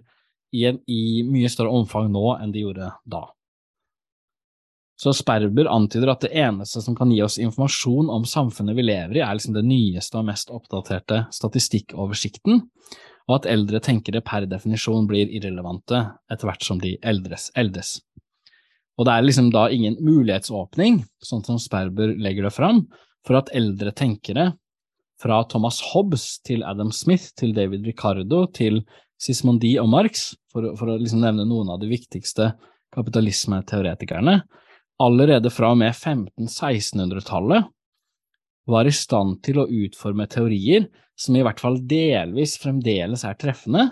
i, en, i, mye større omfang nå enn de gjorde da. Så Sperber antyder at det eneste som kan gi oss informasjon om samfunnet vi lever i, er liksom det nyeste og mest oppdaterte statistikkoversikten, og at eldre tenkere per definisjon blir irrelevante etter hvert som de eldres eldes. Og det er liksom da ingen mulighetsåpning, sånn som Sperber legger det fram, for at eldre tenkere, fra Thomas Hobbes til Adam Smith til David Ricardo til Sismondi og Marx, for, for å liksom nevne noen av de viktigste kapitalismeteoretikerne, allerede fra og med 1500-1600-tallet var i stand til å utforme teorier som i hvert fall delvis fremdeles er treffende,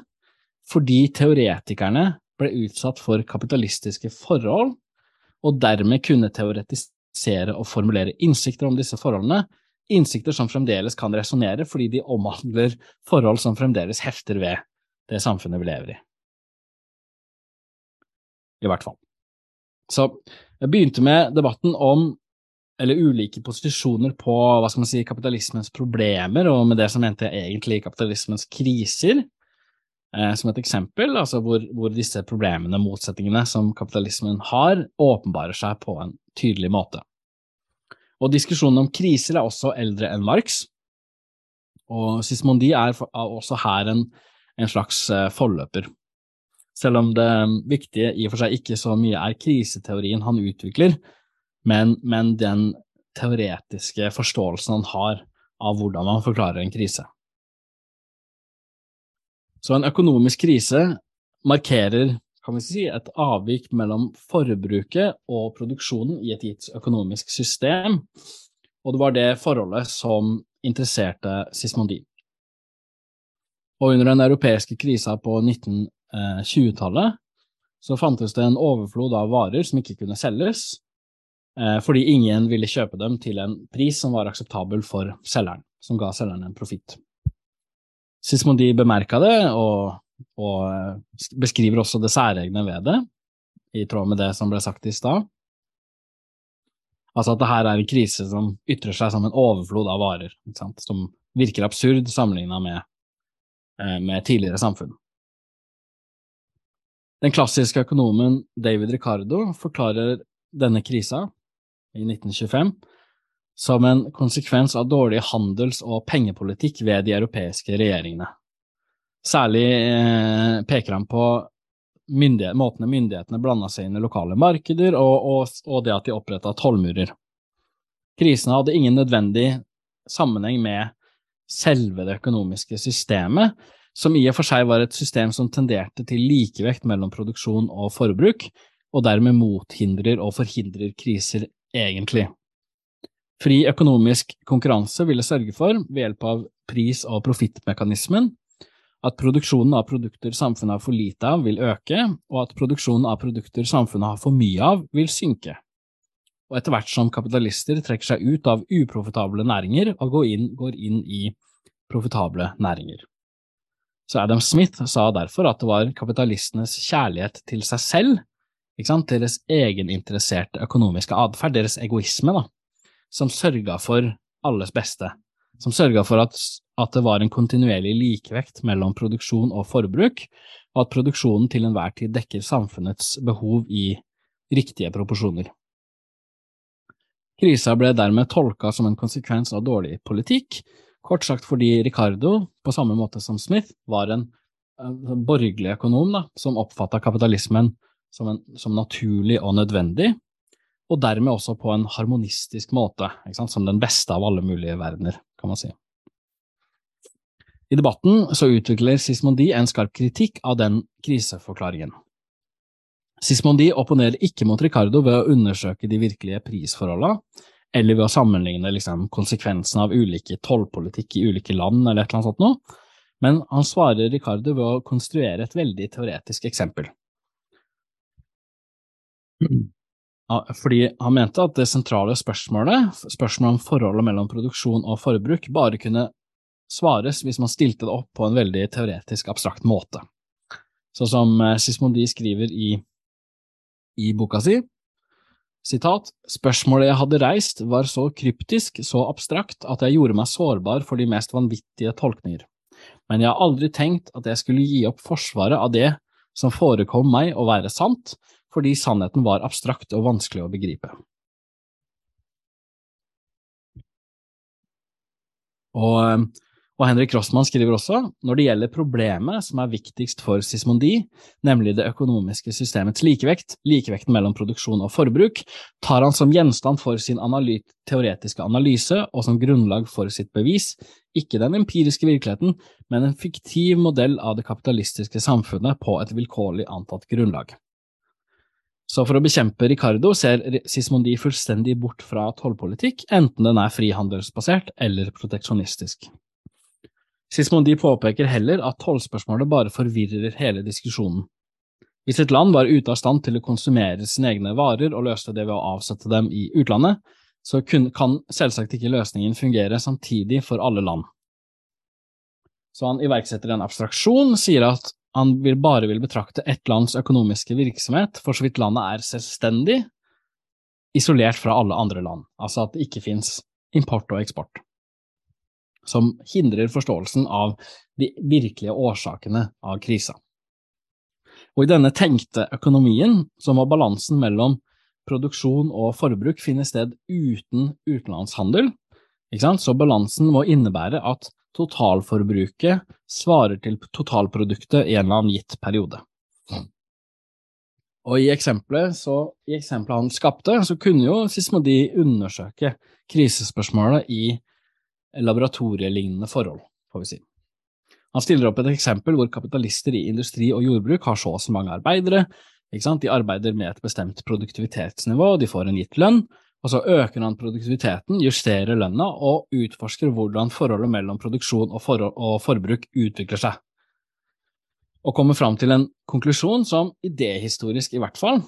fordi teoretikerne ble utsatt for kapitalistiske forhold, og dermed kunne teoretisere og formulere innsikter om disse forholdene, innsikter som fremdeles kan resonnere fordi de omhandler forhold som fremdeles hefter ved det samfunnet vi lever i. I hvert fall. Så jeg begynte med debatten om eller ulike posisjoner på hva skal man si, kapitalismens problemer, og med det som mente jeg egentlig kapitalismens kriser, eh, som et eksempel, altså hvor, hvor, disse problemene, motsetningene som kapitalismen har, åpenbarer seg på en tydelig måte. Og diskusjonen om kriser er også eldre enn Marx, og Sismondi er også her en, en slags eh, forløper. Selv om det viktige i og for seg ikke så mye er kriseteorien han utvikler, men, men den teoretiske forståelsen han har av hvordan man forklarer en krise. Så en økonomisk krise markerer kan vi si, et avvik mellom forbruket og produksjonen i et gitt økonomisk system, og det var det forholdet som interesserte Sismondi. Og under den europeiske krisa på 19 20-tallet eh, så fantes det en overflod av varer som ikke kunne selges, eh, fordi ingen ville kjøpe dem til en pris som var akseptabel for selgeren, som ga selgeren en profitt. Sismondi bemerka det, og, og, eh, beskriver også det særegne ved det, i tråd med det som ble sagt i stad. Altså at det her er en krise som ytrer seg som en overflod av varer, som virker absurd sammenligna med, med tidligere samfunn. Den klassiske økonomen David Ricardo forklarer denne krisa i 1925 som en konsekvens av dårlig handels- og pengepolitikk ved de europeiske regjeringene. Særlig eh, peker han på myndighet, måtene myndighetene blanda seg inn i lokale markeder, og, og, og det at de oppretta tollmurer. Krisene hadde ingen nødvendig sammenheng med selve det økonomiske systemet, som i og for seg var et system som tenderte til likevekt mellom produksjon og forbruk, og dermed mothindrer og forhindrer kriser egentlig. Fri økonomisk konkurranse ville sørge for, ved hjelp av pris- og profittmekanismen, at produksjonen av produkter samfunnet har for lite av, vil øke, og at produksjonen av produkter samfunnet har for mye av, vil synke. Og etter hvert som kapitalister trekker seg ut av uprofitable næringer og går inn, går inn i profitable næringer. Så Adam Smith sa derfor at det var kapitalistenes kjærlighet til seg selv, deres egeninteresserte økonomiske atferd, deres egoisme, da, som sørga for alles beste, som sørga for at, at, det var en kontinuerlig likevekt mellom produksjon og forbruk, og at produksjonen til enhver tid dekker samfunnets behov i riktige proporsjoner. Krisa ble dermed tolka som en konsekvens av dårlig politikk, Kort sagt fordi Ricardo, på samme måte som Smith, var en, borgerlig økonom da, som oppfatta kapitalismen som, en, som, naturlig og nødvendig, og dermed også på en harmonistisk måte, som den beste av alle mulige verdener, kan man si. I debatten så utvikler Sismondi en skarp kritikk av den kriseforklaringen. Sismondi opponerer ikke mot Ricardo ved å undersøke de virkelige prisforholdene, eller ved å sammenligne liksom, konsekvensene av ulike tollpolitikk i ulike land, eller et eller annet sånt noe. Men han svarer Ricardo ved å konstruere et veldig teoretisk eksempel. Fordi han mente at det sentrale spørsmålet, spørsmålet om forholdet mellom produksjon og forbruk, bare kunne svares hvis man stilte det opp på en veldig teoretisk, abstrakt måte. Sånn som eh, Sismondi skriver i, i boka si, Sitat, spørsmålet jeg hadde reist var så kryptisk, så abstrakt, at jeg gjorde meg sårbar for de mest vanvittige tolkninger, men jeg har aldri tenkt at jeg skulle gi opp forsvaret av det som forekom meg å være sant, fordi sannheten var abstrakt og vanskelig å begripe. Og, og Henrik Rossmann skriver også når det gjelder problemet som er viktigst for Sismondi, nemlig det økonomiske systemets likevekt, likevekten mellom produksjon og forbruk, tar han som gjenstand for sin analyt, teoretiske analyse og som grunnlag for sitt bevis, ikke den empiriske virkeligheten, men en fiktiv modell av det kapitalistiske samfunnet på et vilkårlig antatt grunnlag. Så for å bekjempe Ricardo ser Sismondi fullstendig bort fra tollpolitikk, enten den er frihandelsbasert eller proteksjonistisk. Sismondi påpeker heller at tollspørsmålet bare forvirrer hele diskusjonen. Hvis et land var ute av stand til å konsumere sine egne varer og løste det ved å avsette dem i utlandet, så kan selvsagt ikke løsningen fungere samtidig for alle land. Så han iverksetter en abstraksjon, sier at han vil bare vil betrakte ett lands økonomiske virksomhet for så vidt landet er selvstendig, isolert fra alle andre land, altså at det ikke finnes import og eksport, som hindrer forståelsen av de virkelige årsakene av krisa. Og i denne tenkte økonomien så må balansen mellom produksjon og forbruk finne sted uten utenlandshandel, så balansen må innebære at totalforbruket svarer til totalproduktet i en eller annen gitt periode. Og i eksempelet, så, i eksempelet han skapte, så kunne jo Sismodi undersøke krisespørsmålet i laboratorielignende forhold, får vi si. Han stiller opp et eksempel hvor kapitalister i industri og jordbruk har så og så mange arbeidere, de arbeider med et bestemt produktivitetsnivå, de får en gitt lønn, og så øker han produktiviteten, justerer lønna og utforsker hvordan forholdet mellom produksjon og, for og forbruk utvikler seg. Og kommer fram til en konklusjon som idéhistorisk i hvert fall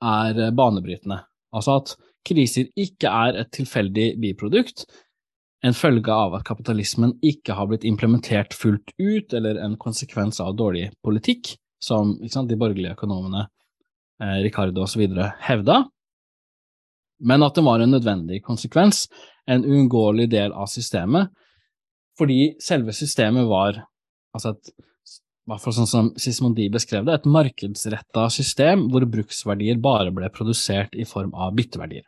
er banebrytende. Altså at kriser ikke er et tilfeldig biprodukt, en følge av at kapitalismen ikke har blitt implementert fullt ut, eller en konsekvens av dårlig politikk, som sant, de borgerlige økonomene, eh, Ricardo osv. hevda, men at det var en nødvendig konsekvens, en uunngåelig del av systemet, fordi selve systemet var, altså et, i hvert fall sånn som Sismondi beskrev det, et markedsretta system hvor bruksverdier bare ble produsert i form av bytteverdier.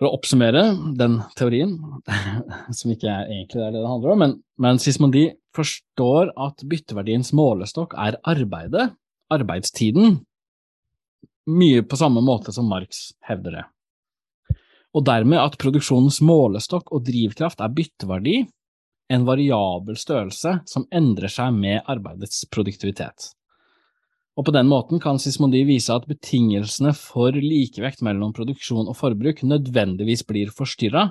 For å oppsummere den teorien, som ikke er egentlig er det det handler om, men, men Sismondi forstår at bytteverdiens målestokk er arbeidet, arbeidstiden, mye på samme måte som Marx hevder det. Og dermed at produksjonens målestokk og drivkraft er bytteverdi, en variabel størrelse som endrer seg med arbeidets produktivitet. Og på den måten kan Sismondi vise at betingelsene for likevekt mellom produksjon og forbruk nødvendigvis blir forstyrra,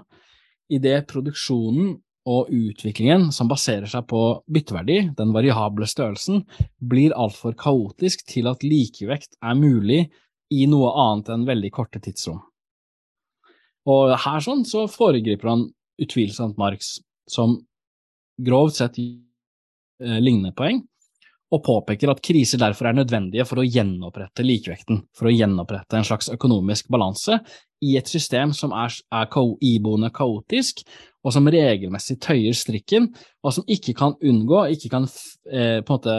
idet produksjonen og utviklingen som baserer seg på bytteverdi, den variable størrelsen, blir altfor kaotisk til at likevekt er mulig i noe annet enn veldig korte tidsrom. Og her sånn så foregriper han utvilsomt Marx, som grovt sett eh, lignende poeng, og påpeker at kriser derfor er nødvendige for å gjenopprette likevekten, for å gjenopprette en slags økonomisk balanse i et system som er, er iboende kaotisk, og som regelmessig tøyer strikken, og som ikke kan unngå, ikke kan eh, på en måte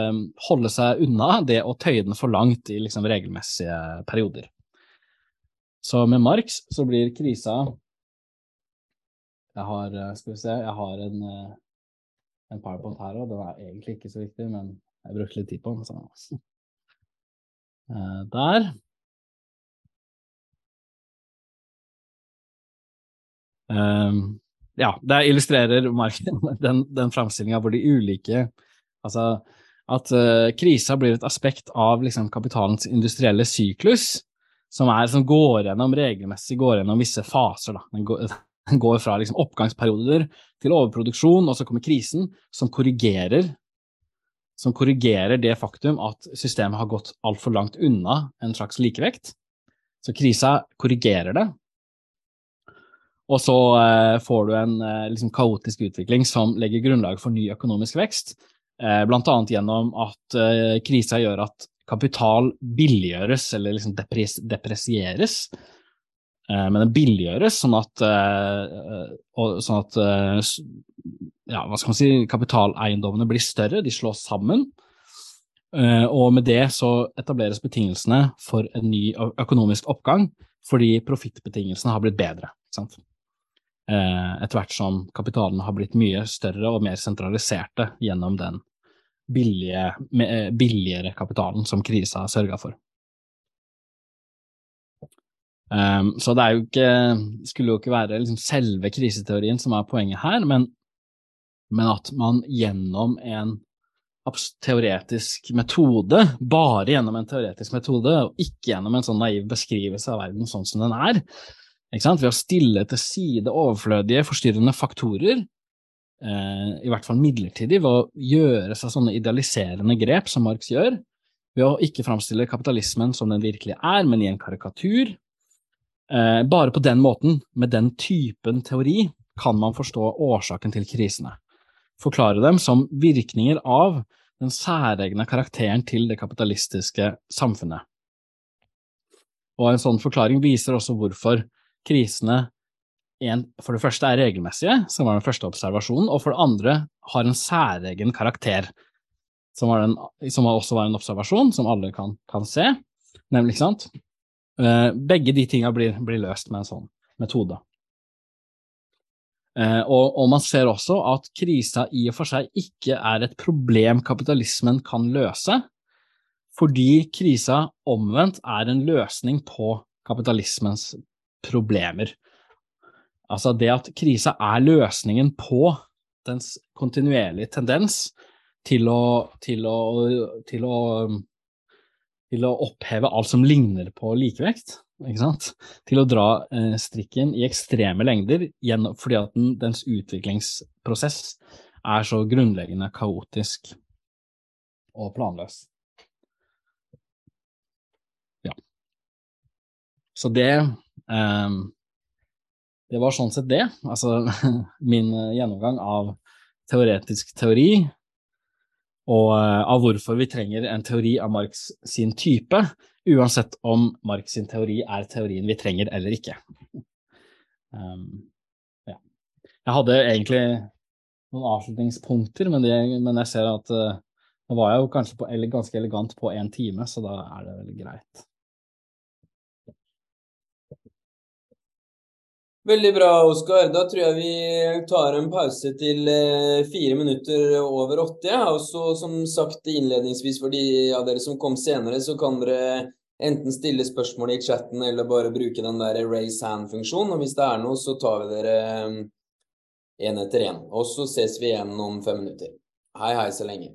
holde seg unna det å tøye den for langt i liksom, regelmessige perioder. Så med Marx så blir krisa Jeg har, eh, skal vi se, jeg har en, eh, en powerpoint her òg, den er egentlig ikke så viktig, men jeg brukte litt tid på den. Så. Eh, der. Um, ja, det illustrerer den, den framstillinga hvor de ulike Altså at uh, krisa blir et aspekt av liksom, kapitalens industrielle syklus, som, er, som går gjennom regelmessig går gjennom visse faser. Da. Den, går, den går fra liksom, oppgangsperioder til overproduksjon, og så kommer krisen, som korrigerer som korrigerer det faktum at systemet har gått altfor langt unna en slags likevekt. Så krisa korrigerer det, og så eh, får du en eh, liksom, kaotisk utvikling som legger grunnlag for ny økonomisk vekst, eh, annet gjennom at eh, krisa gjør at kapital billiggjøres, eller liksom depres depresieres. Eh, men den billiggjøres sånn at, eh, sånn at ja, hva skal man si, kapitaleiendommene blir større, de slås sammen. Eh, og med det så etableres betingelsene for en ny økonomisk oppgang, fordi profittbetingelsene har blitt bedre. Eh, Etter hvert som kapitalen har blitt mye større og mer sentraliserte gjennom den billige, eh, billigere kapitalen som krisa sørga for. Um, så det jo ikke, skulle jo ikke være liksom selve kriseteorien som er poenget her, men, men at man gjennom en teoretisk metode, bare gjennom en teoretisk metode, og ikke gjennom en sånn naiv beskrivelse av verden sånn som den er, ved å stille til side overflødige, forstyrrende faktorer, eh, i hvert fall midlertidig, ved å gjøre seg sånne idealiserende grep som Marx gjør, ved å ikke framstille kapitalismen som den virkelig er, men i en karikatur, bare på den måten, med den typen teori, kan man forstå årsaken til krisene. Forklare dem som virkninger av den særegne karakteren til det kapitalistiske samfunnet. Og en sånn forklaring viser også hvorfor krisene en, for det første er regelmessige, som var den første observasjonen, og for det andre har en særegen karakter, som, var den, som også var en observasjon som alle kan, kan se, nemlig, sant? Eh, begge de tinga blir, blir løst med en sånn metode. Eh, og, og man ser også at krisa i og for seg ikke er et problem kapitalismen kan løse, fordi krisa omvendt er en løsning på kapitalismens problemer. Altså det at krisa er løsningen på dens kontinuerlige tendens til å, til å, til å til å oppheve alt som ligner på likevekt, til å dra eh, strikken i ekstreme lengder gjennom, fordi at den, dens utviklingsprosess er så grunnleggende kaotisk og planløs. Ja. Så det eh, Det var sånn sett det, altså min eh, gjennomgang av teoretisk teori, og eh, av hvorfor vi trenger en teori av Marx sin type, uansett om Marx sin teori er teorien vi trenger eller ikke. Um, ja. Jeg hadde egentlig noen avslutningspunkter, men, det, men jeg ser at uh, nå var jeg jo kanskje på, ganske elegant på én time, så da er det vel greit. Veldig bra, Oskar. Da tror jeg vi tar en pause til eh, fire minutter over åtte. Ja. Og så, som sagt innledningsvis for de av dere som kom senere, så kan dere enten stille spørsmål i chatten eller bare bruke den der raise hand-funksjonen. Og hvis det er noe, så tar vi dere én etter én. Og så ses vi igjen om fem minutter. Hei, hei så lenge.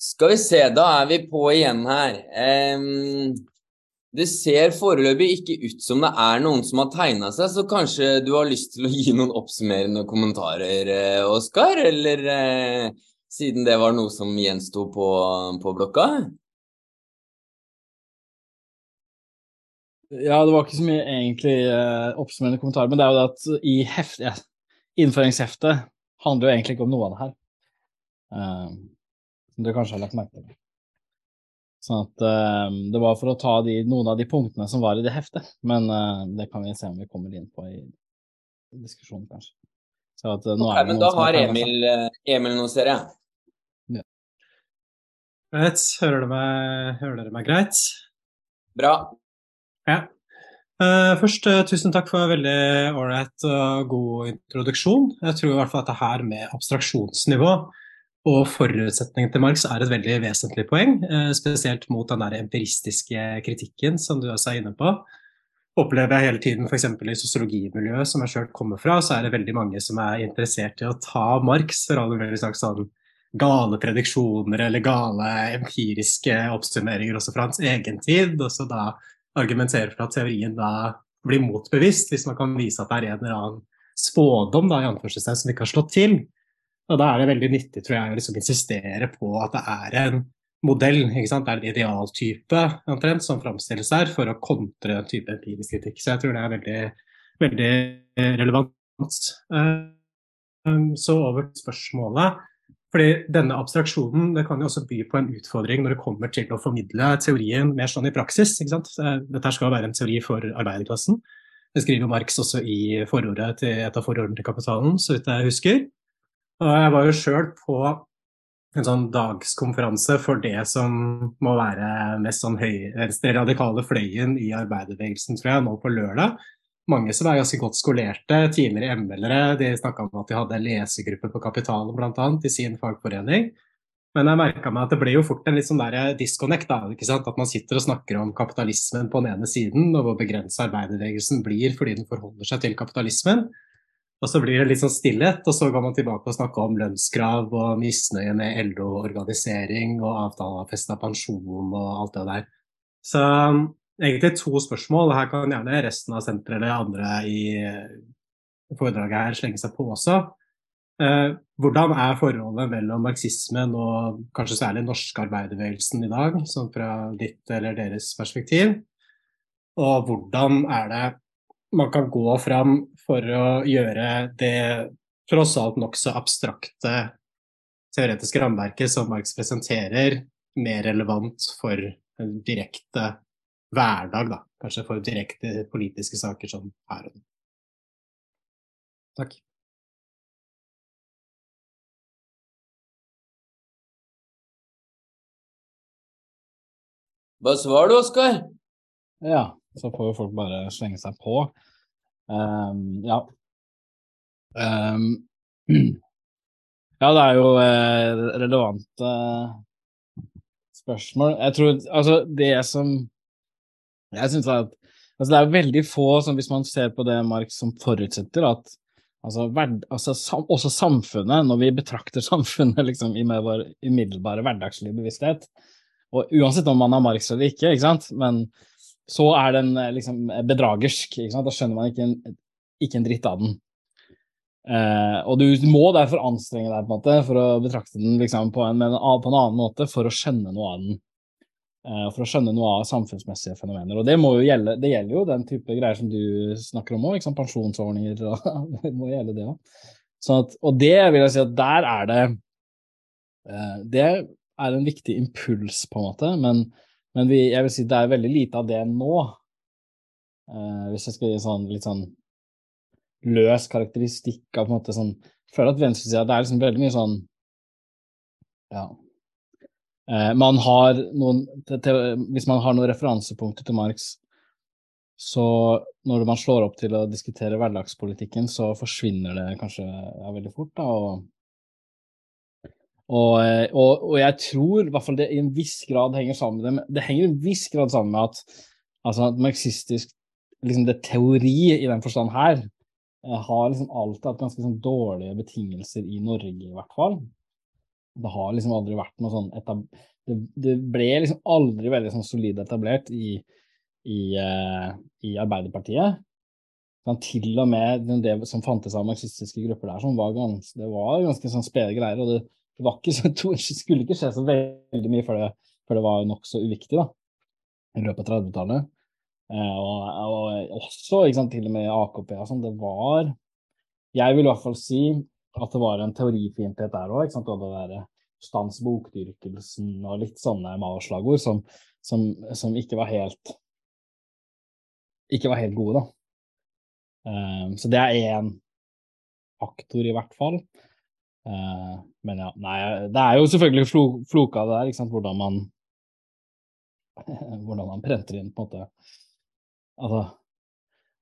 Skal vi se, da er vi på igjen her. Um, det ser foreløpig ikke ut som det er noen som har tegna seg, så kanskje du har lyst til å gi noen oppsummerende kommentarer, eh, Oskar? Eller uh, siden det var noe som gjensto på, på blokka? Ja, det var ikke så mye egentlig eh, oppsummerende kommentarer, men det er jo det at i heft, ja, innføringsheftet handler jo egentlig ikke om noe av det her. Uh, som du kanskje har lagt merke til. Sånn at uh, Det var for å ta de, noen av de punktene som var i det heftet, men uh, det kan vi se om vi kommer inn på i, diskusjonen, kanskje. Så at, nå okay, er det men da har Emil, Emil noe, ser jeg. Ja. Greit. Hører dere meg, hører dere meg greit? Bra. Ja. Uh, først, uh, tusen takk for en veldig ålreit og god introduksjon. Jeg tror i hvert fall at det her med abstraksjonsnivå og forutsetningen til Marx er et veldig vesentlig poeng, uh, spesielt mot den der empiristiske kritikken som du også er inne på. Opplever jeg hele tiden f.eks. i sosiologimiljøet som jeg sjøl kommer fra, så er det veldig mange som er interessert i å ta Marx for alle mulige slags sånn gale prediksjoner eller gale empiriske oppsummeringer også fra hans egen tid, og da argumentere for at teorien da blir motbevist, hvis man kan vise at det er en eller annen spådom da, i anførselstegn som ikke har slått til. Og Da er det veldig nyttig tror jeg, å liksom insistere på at det er en modell, ikke sant? det er en idealtype omtrent, som framstilles her for å kontre den type empirisk kritikk. Så jeg tror det er veldig, veldig relevant. Eh, så over spørsmålet. Fordi denne abstraksjonen det kan jo også by på en utfordring når det kommer til å formidle teorien mer sånn i praksis. ikke sant? Dette skal være en teori for arbeiderklassen. Det skriver Marx også i forordet til et av forordene til Kapitalen, så vidt jeg husker. Og jeg var jo sjøl på en sånn dagskonferanse for det som må være mest sånn høyre radikale fløyen i arbeiderbevegelsen, tror jeg, nå på lørdag mange som er ganske godt skolerte, tidligere ML-ere. De snakka om at de hadde en lesegruppe på Kapitalen bl.a. i sin fagforening. Men jeg merka meg at det ble jo fort en litt sånn der disconnect. Da? At man sitter og snakker om kapitalismen på den ene siden, og hvor begrensa arbeiderbevegelsen blir fordi den forholder seg til kapitalismen. Og så blir det litt sånn stillhet, og så går man tilbake og snakker om lønnskrav og misnøye med LO-organisering og avtalefesta pensjon og alt det der. Så egentlig to spørsmål. Her kan gjerne resten av senteret eller andre i foredraget her slenge seg på også. Eh, hvordan er forholdet mellom marxismen og kanskje særlig norske arbeiderbevegelsen i dag, sånn fra ditt eller deres perspektiv? Og hvordan er det man kan gå fram for å gjøre det tross alt nokså abstrakte teoretiske rammeverket som Marx presenterer, mer relevant for direkte hverdag, da. Kanskje for direkte politiske saker som her og nå. Takk. Hva svarer du, Oskar? Ja, så får jo folk bare slenge seg på. Um, ja. Um, ja, det er jo eh, relevante spørsmål. Jeg tror altså det som jeg synes at altså Det er veldig få, som hvis man ser på det Marx som forutsetter, at altså, verd, altså sam, også samfunnet, når vi betrakter samfunnet liksom, i med vår umiddelbare hverdagslige bevissthet, og uansett om man har Marx eller ikke, ikke sant, men så er den liksom bedragersk. Ikke sant? Da skjønner man ikke en, ikke en dritt av den. Eh, og du må derfor anstrenge deg på en måte for å betrakte den liksom, på, en, på, en, annen måte for å skjønne noe av den. Eh, for å skjønne noe av samfunnsmessige fenomener. Og det, gjelde, det gjelder jo den type greier som du snakker om òg, pensjonsordninger og det må gjelde det òg. Og det vil jeg si at der er det eh, Det er en viktig impuls, på en måte, men, men vi, jeg vil si det er veldig lite av det nå. Eh, hvis jeg skal gi sånn litt sånn løs karakteristikk av på en måte sånn Jeg føler at venstresida Det er liksom veldig mye sånn Ja man har noen, til, hvis man har noen referansepunkter til Marx, så når man slår opp til å diskutere hverdagspolitikken, så forsvinner det kanskje ja, veldig fort. da, og og, eh, og, og, jeg tror i hvert fall det i en viss grad henger sammen med det. Det henger i en viss grad sammen med at altså, marxistisk liksom det teori i den forstand her har liksom alltid hatt ganske sånn dårlige betingelser i Norge, i hvert fall. Det har liksom aldri vært noe sånn etab det, det, ble liksom aldri veldig sånn solid etablert i, i, uh, i Arbeiderpartiet. Men til og med det som fantes av marxistiske grupper der, var ganske, det var ganske sånn spede greier. og det, det, ikke så, skulle ikke skje så veldig mye før det, før det var nokså uviktig da, i løpet av 30-tallet. Uh, og, og, også sant, til og med AKP og sånn. Det var Jeg vil i hvert fall si at det var en teorifiendtlighet der òg. Og det der stans bokdyrkelsen og litt sånne Mao-slagord som, som, som, ikke var helt ikke var helt gode, da. Um, så det er én faktor, i hvert fall. Uh, men ja, nei, det er jo selvfølgelig flo, floka det der, ikke sant, hvordan man hvordan man prenter inn på en måte Altså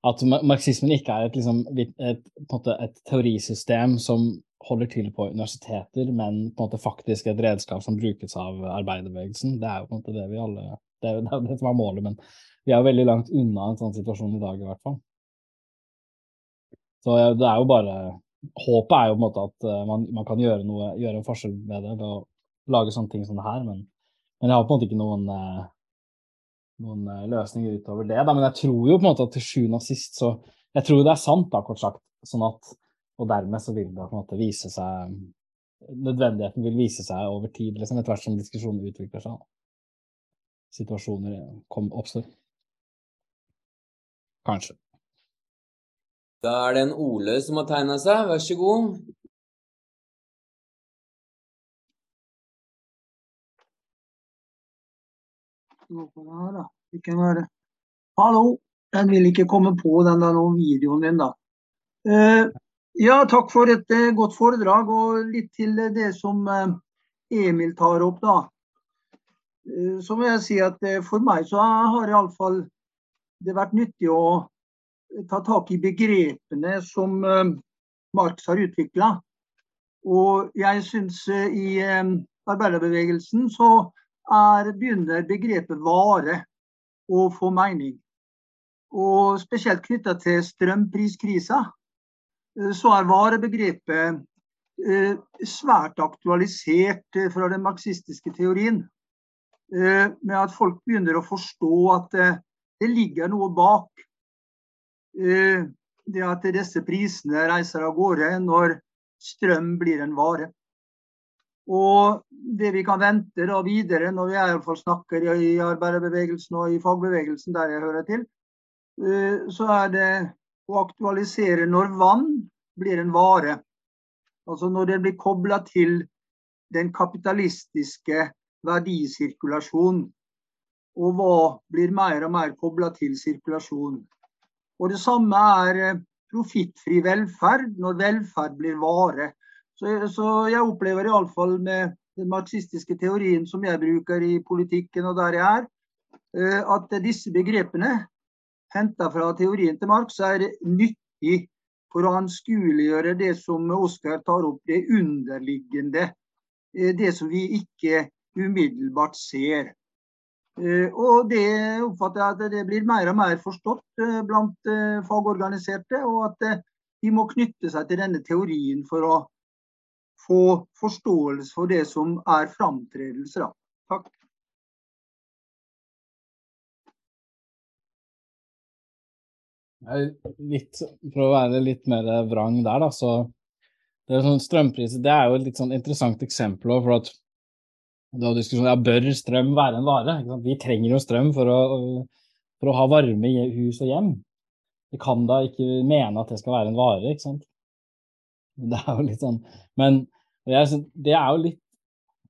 at marxismen ikke er et, liksom, et, et, et, teorisystem som holder til på universiteter, men på en måte faktisk et redskap som brukes av arbeiderbevegelsen. Det er jo på en måte det vi alle Det er det er det som er målet, men vi er jo veldig langt unna en sånn situasjon i dag, i hvert fall. Så det er jo bare Håpet er jo på en måte at uh, man, man, kan gjøre noe, gjøre en forskjell med det ved å lage sånne ting som det her, men, men jeg har på en måte ikke noen uh, noen uh, løsninger utover det. Da. Men jeg tror jo på en måte at til sjuende og sist så Jeg tror det er sant, da, kort sagt. Sånn at Og dermed så vil det på en måte vise seg Nødvendigheten vil vise seg over tid, liksom, etter hvert som diskusjonen utvikler seg. Situasjoner kom, oppstår. Kanskje. Da er det en Ole som har tegna seg, vær så god. Hallo, jeg vil ikke komme på den der videoen din, da. Uh, ja, takk for et uh, godt foredrag, og litt til det som uh, Emil tar opp, da. så må jeg si at for meg så har iallfall det vært nyttig å ta tak i begrepene som eh, Marx har utvikla. Og jeg syns eh, i eh, arbeiderbevegelsen så er, begynner begrepet vare å få mening. Og spesielt knytta til strømpriskrisa, så er varebegrepet svært aktualisert fra den marxistiske teorien. Med at folk begynner å forstå at det ligger noe bak Eh, det at disse prisene reiser av gårde når strøm blir en vare. Og det vi kan vente da videre, når vi i hvert fall snakker i arbeiderbevegelsen og i fagbevegelsen, der jeg hører til, eh, så er det å aktualisere når vann blir en vare. Altså når det blir kobla til den kapitalistiske verdisirkulasjonen. Og hva blir mer og mer kobla til sirkulasjon. Og det samme er eh, profittfri velferd når velferd blir vare. Så, så jeg opplever iallfall med den marxistiske teorien som jeg bruker i politikken og der jeg er, eh, at disse begrepene henta fra teorien til Marx er nyttig for å anskueliggjøre det som Oskar tar opp, det underliggende. Eh, det som vi ikke umiddelbart ser. Eh, og det oppfatter jeg at det blir mer og mer forstått blant fagorganiserte, og at de må knytte seg til denne teorien for å få forståelse for det som er framtredelser. Takk. Litt, for å være litt mer vrang der, da, så det er sånn Strømpriser det er jo et litt sånn interessant eksempel. For at da diskusjonen ja, bør strøm være en vare. Vi trenger jo strøm for å, for å, ha varme i hus og hjem. Vi kan da ikke mene at det skal være en vare, ikke sant. Det er jo litt sånn Men jeg, det er jo litt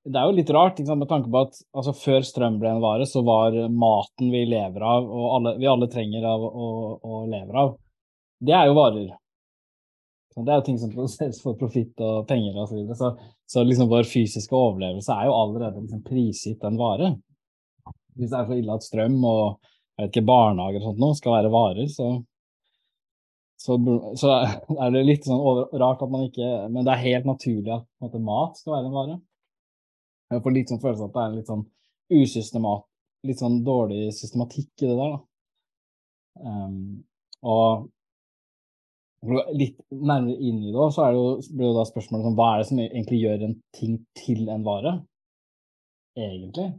det er jo litt rart sant, med tanke på at altså, før strøm ble en vare, så var maten vi lever av, og alle, vi alle trenger av og, og lever av, det er jo varer. Det er jo ting som produseres for profitt og penger osv. Så, videre. så så liksom vår fysiske overlevelse er jo allerede liksom prisgitt en vare. Hvis det er så ille at strøm og jeg vet ikke, barnehager og sånt noe skal være varer, så, så, så er det litt sånn over, rart at man ikke Men det er helt naturlig at måte, mat skal være en vare. Jeg får litt sånn følelse av at det er litt sånn usystemat, litt sånn dårlig systematikk i det der. da. Um, og litt nærmere inn i det, så er det jo, blir det da spørsmålet sånn, hva er det som egentlig gjør en ting til en vare, egentlig?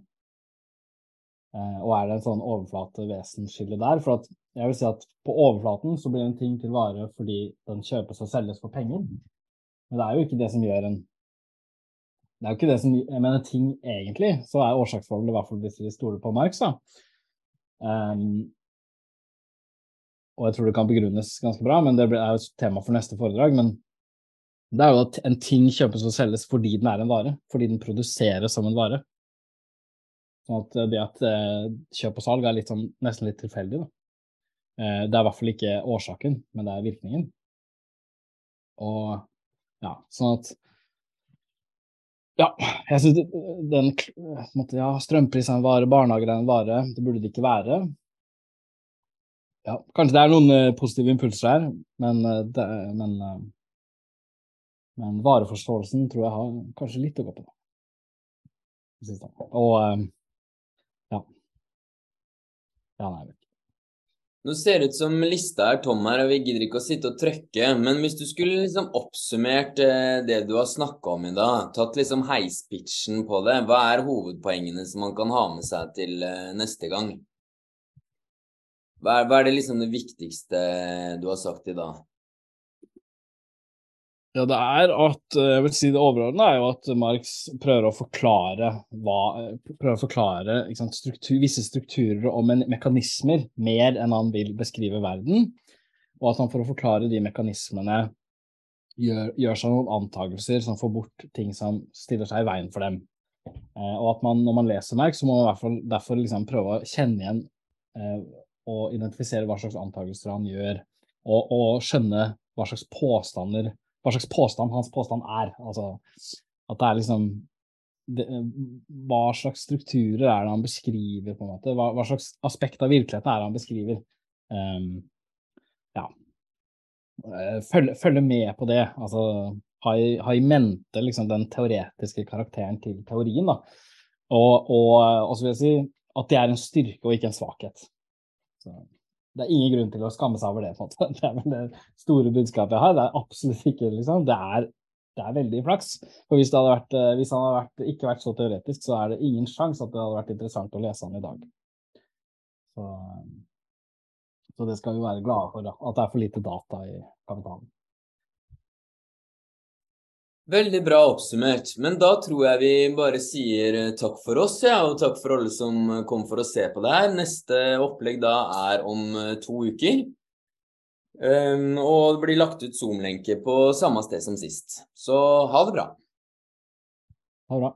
Eh, og er det en sånn overflate-vesenskille der? For at jeg vil si at på overflaten så blir en ting til vare fordi den kjøpes og selges for penger. Men det er jo ikke det som gjør en Det er jo ikke det som Jeg mener, ting egentlig, så er årsaksforholdet, i hvert fall hvis vi stoler på Marx, da. Um, og jeg tror det kan begrunnes ganske bra, men det er jo et tema for neste foredrag. Men det er jo at en ting kjøpes og selges fordi den er en vare, fordi den produseres som en vare. Sånn at det at eh, kjøp og salg er litt sånn, nesten litt tilfeldig, da. Eh, det er i hvert fall ikke årsaken, men det er virkningen. Og ja, sånn at Ja, jeg syns den måtte, Ja, strømpris er en vare, barnehager er en vare. Det burde det ikke være. Ja, kanskje det er noen uh, positive impulser her, men, uh, det, men, men vareforståelsen tror jeg har kanskje litt å gå på. Og ja. Ja, nei. Nå ser det ut som lista er tom her, og vi gidder ikke å sitte og trøkke. Men hvis du skulle liksom oppsummert det du har snakka om i dag, tatt liksom heispitchen på det, hva er hovedpoengene som man kan ha med seg til neste gang? Hva er, hva er, det liksom det viktigste du har sagt i dag? Ja, det er at jeg vil si det overordnede er jo at Marx prøver å forklare hva Prøver å forklare sant, struktur, visse strukturer og mekanismer mer enn han vil beskrive verden. Og at han for å forklare de mekanismene gjør, gjør seg noen antakelser som får bort ting som stiller seg i veien for dem. Eh, og at man, når man leser Marx, så må man i hvert fall derfor liksom prøve å kjenne igjen eh, og identifisere hva slags antakelser han gjør, og, og, skjønne hva slags påstander hva slags påstand hans påstand er. Altså at det er liksom det, Hva slags strukturer er det han beskriver, på en måte? Hva, hva slags aspekt av virkeligheten er det han beskriver? Um, ja. Eh, følge, følge, med på det. Altså ha i, mente liksom, den teoretiske karakteren til teorien. da. Og, og, og så vil jeg si at det er en styrke og ikke en svakhet. Så det er ingen grunn til å skamme seg over det. på en måte. Det er vel det store budskapet jeg har. Det er absolutt ikke liksom. Det er, det er veldig flaks. For hvis, vært, eh, hvis han hadde vært, ikke vært så teoretisk, så er det ingen sjanse at det hadde vært interessant å lese han i dag. Så, så det skal vi være glade for, at det er for lite data i kapitalen. Veldig bra oppsummert. Men da tror jeg vi bare sier eh, takk for oss, ja, og takk for alle som kom for å se på det her. Neste opplegg da er om eh, to uker. Um, og det blir lagt ut Zoom-lenke på samme sted som sist. Så ha det bra. Ha det bra.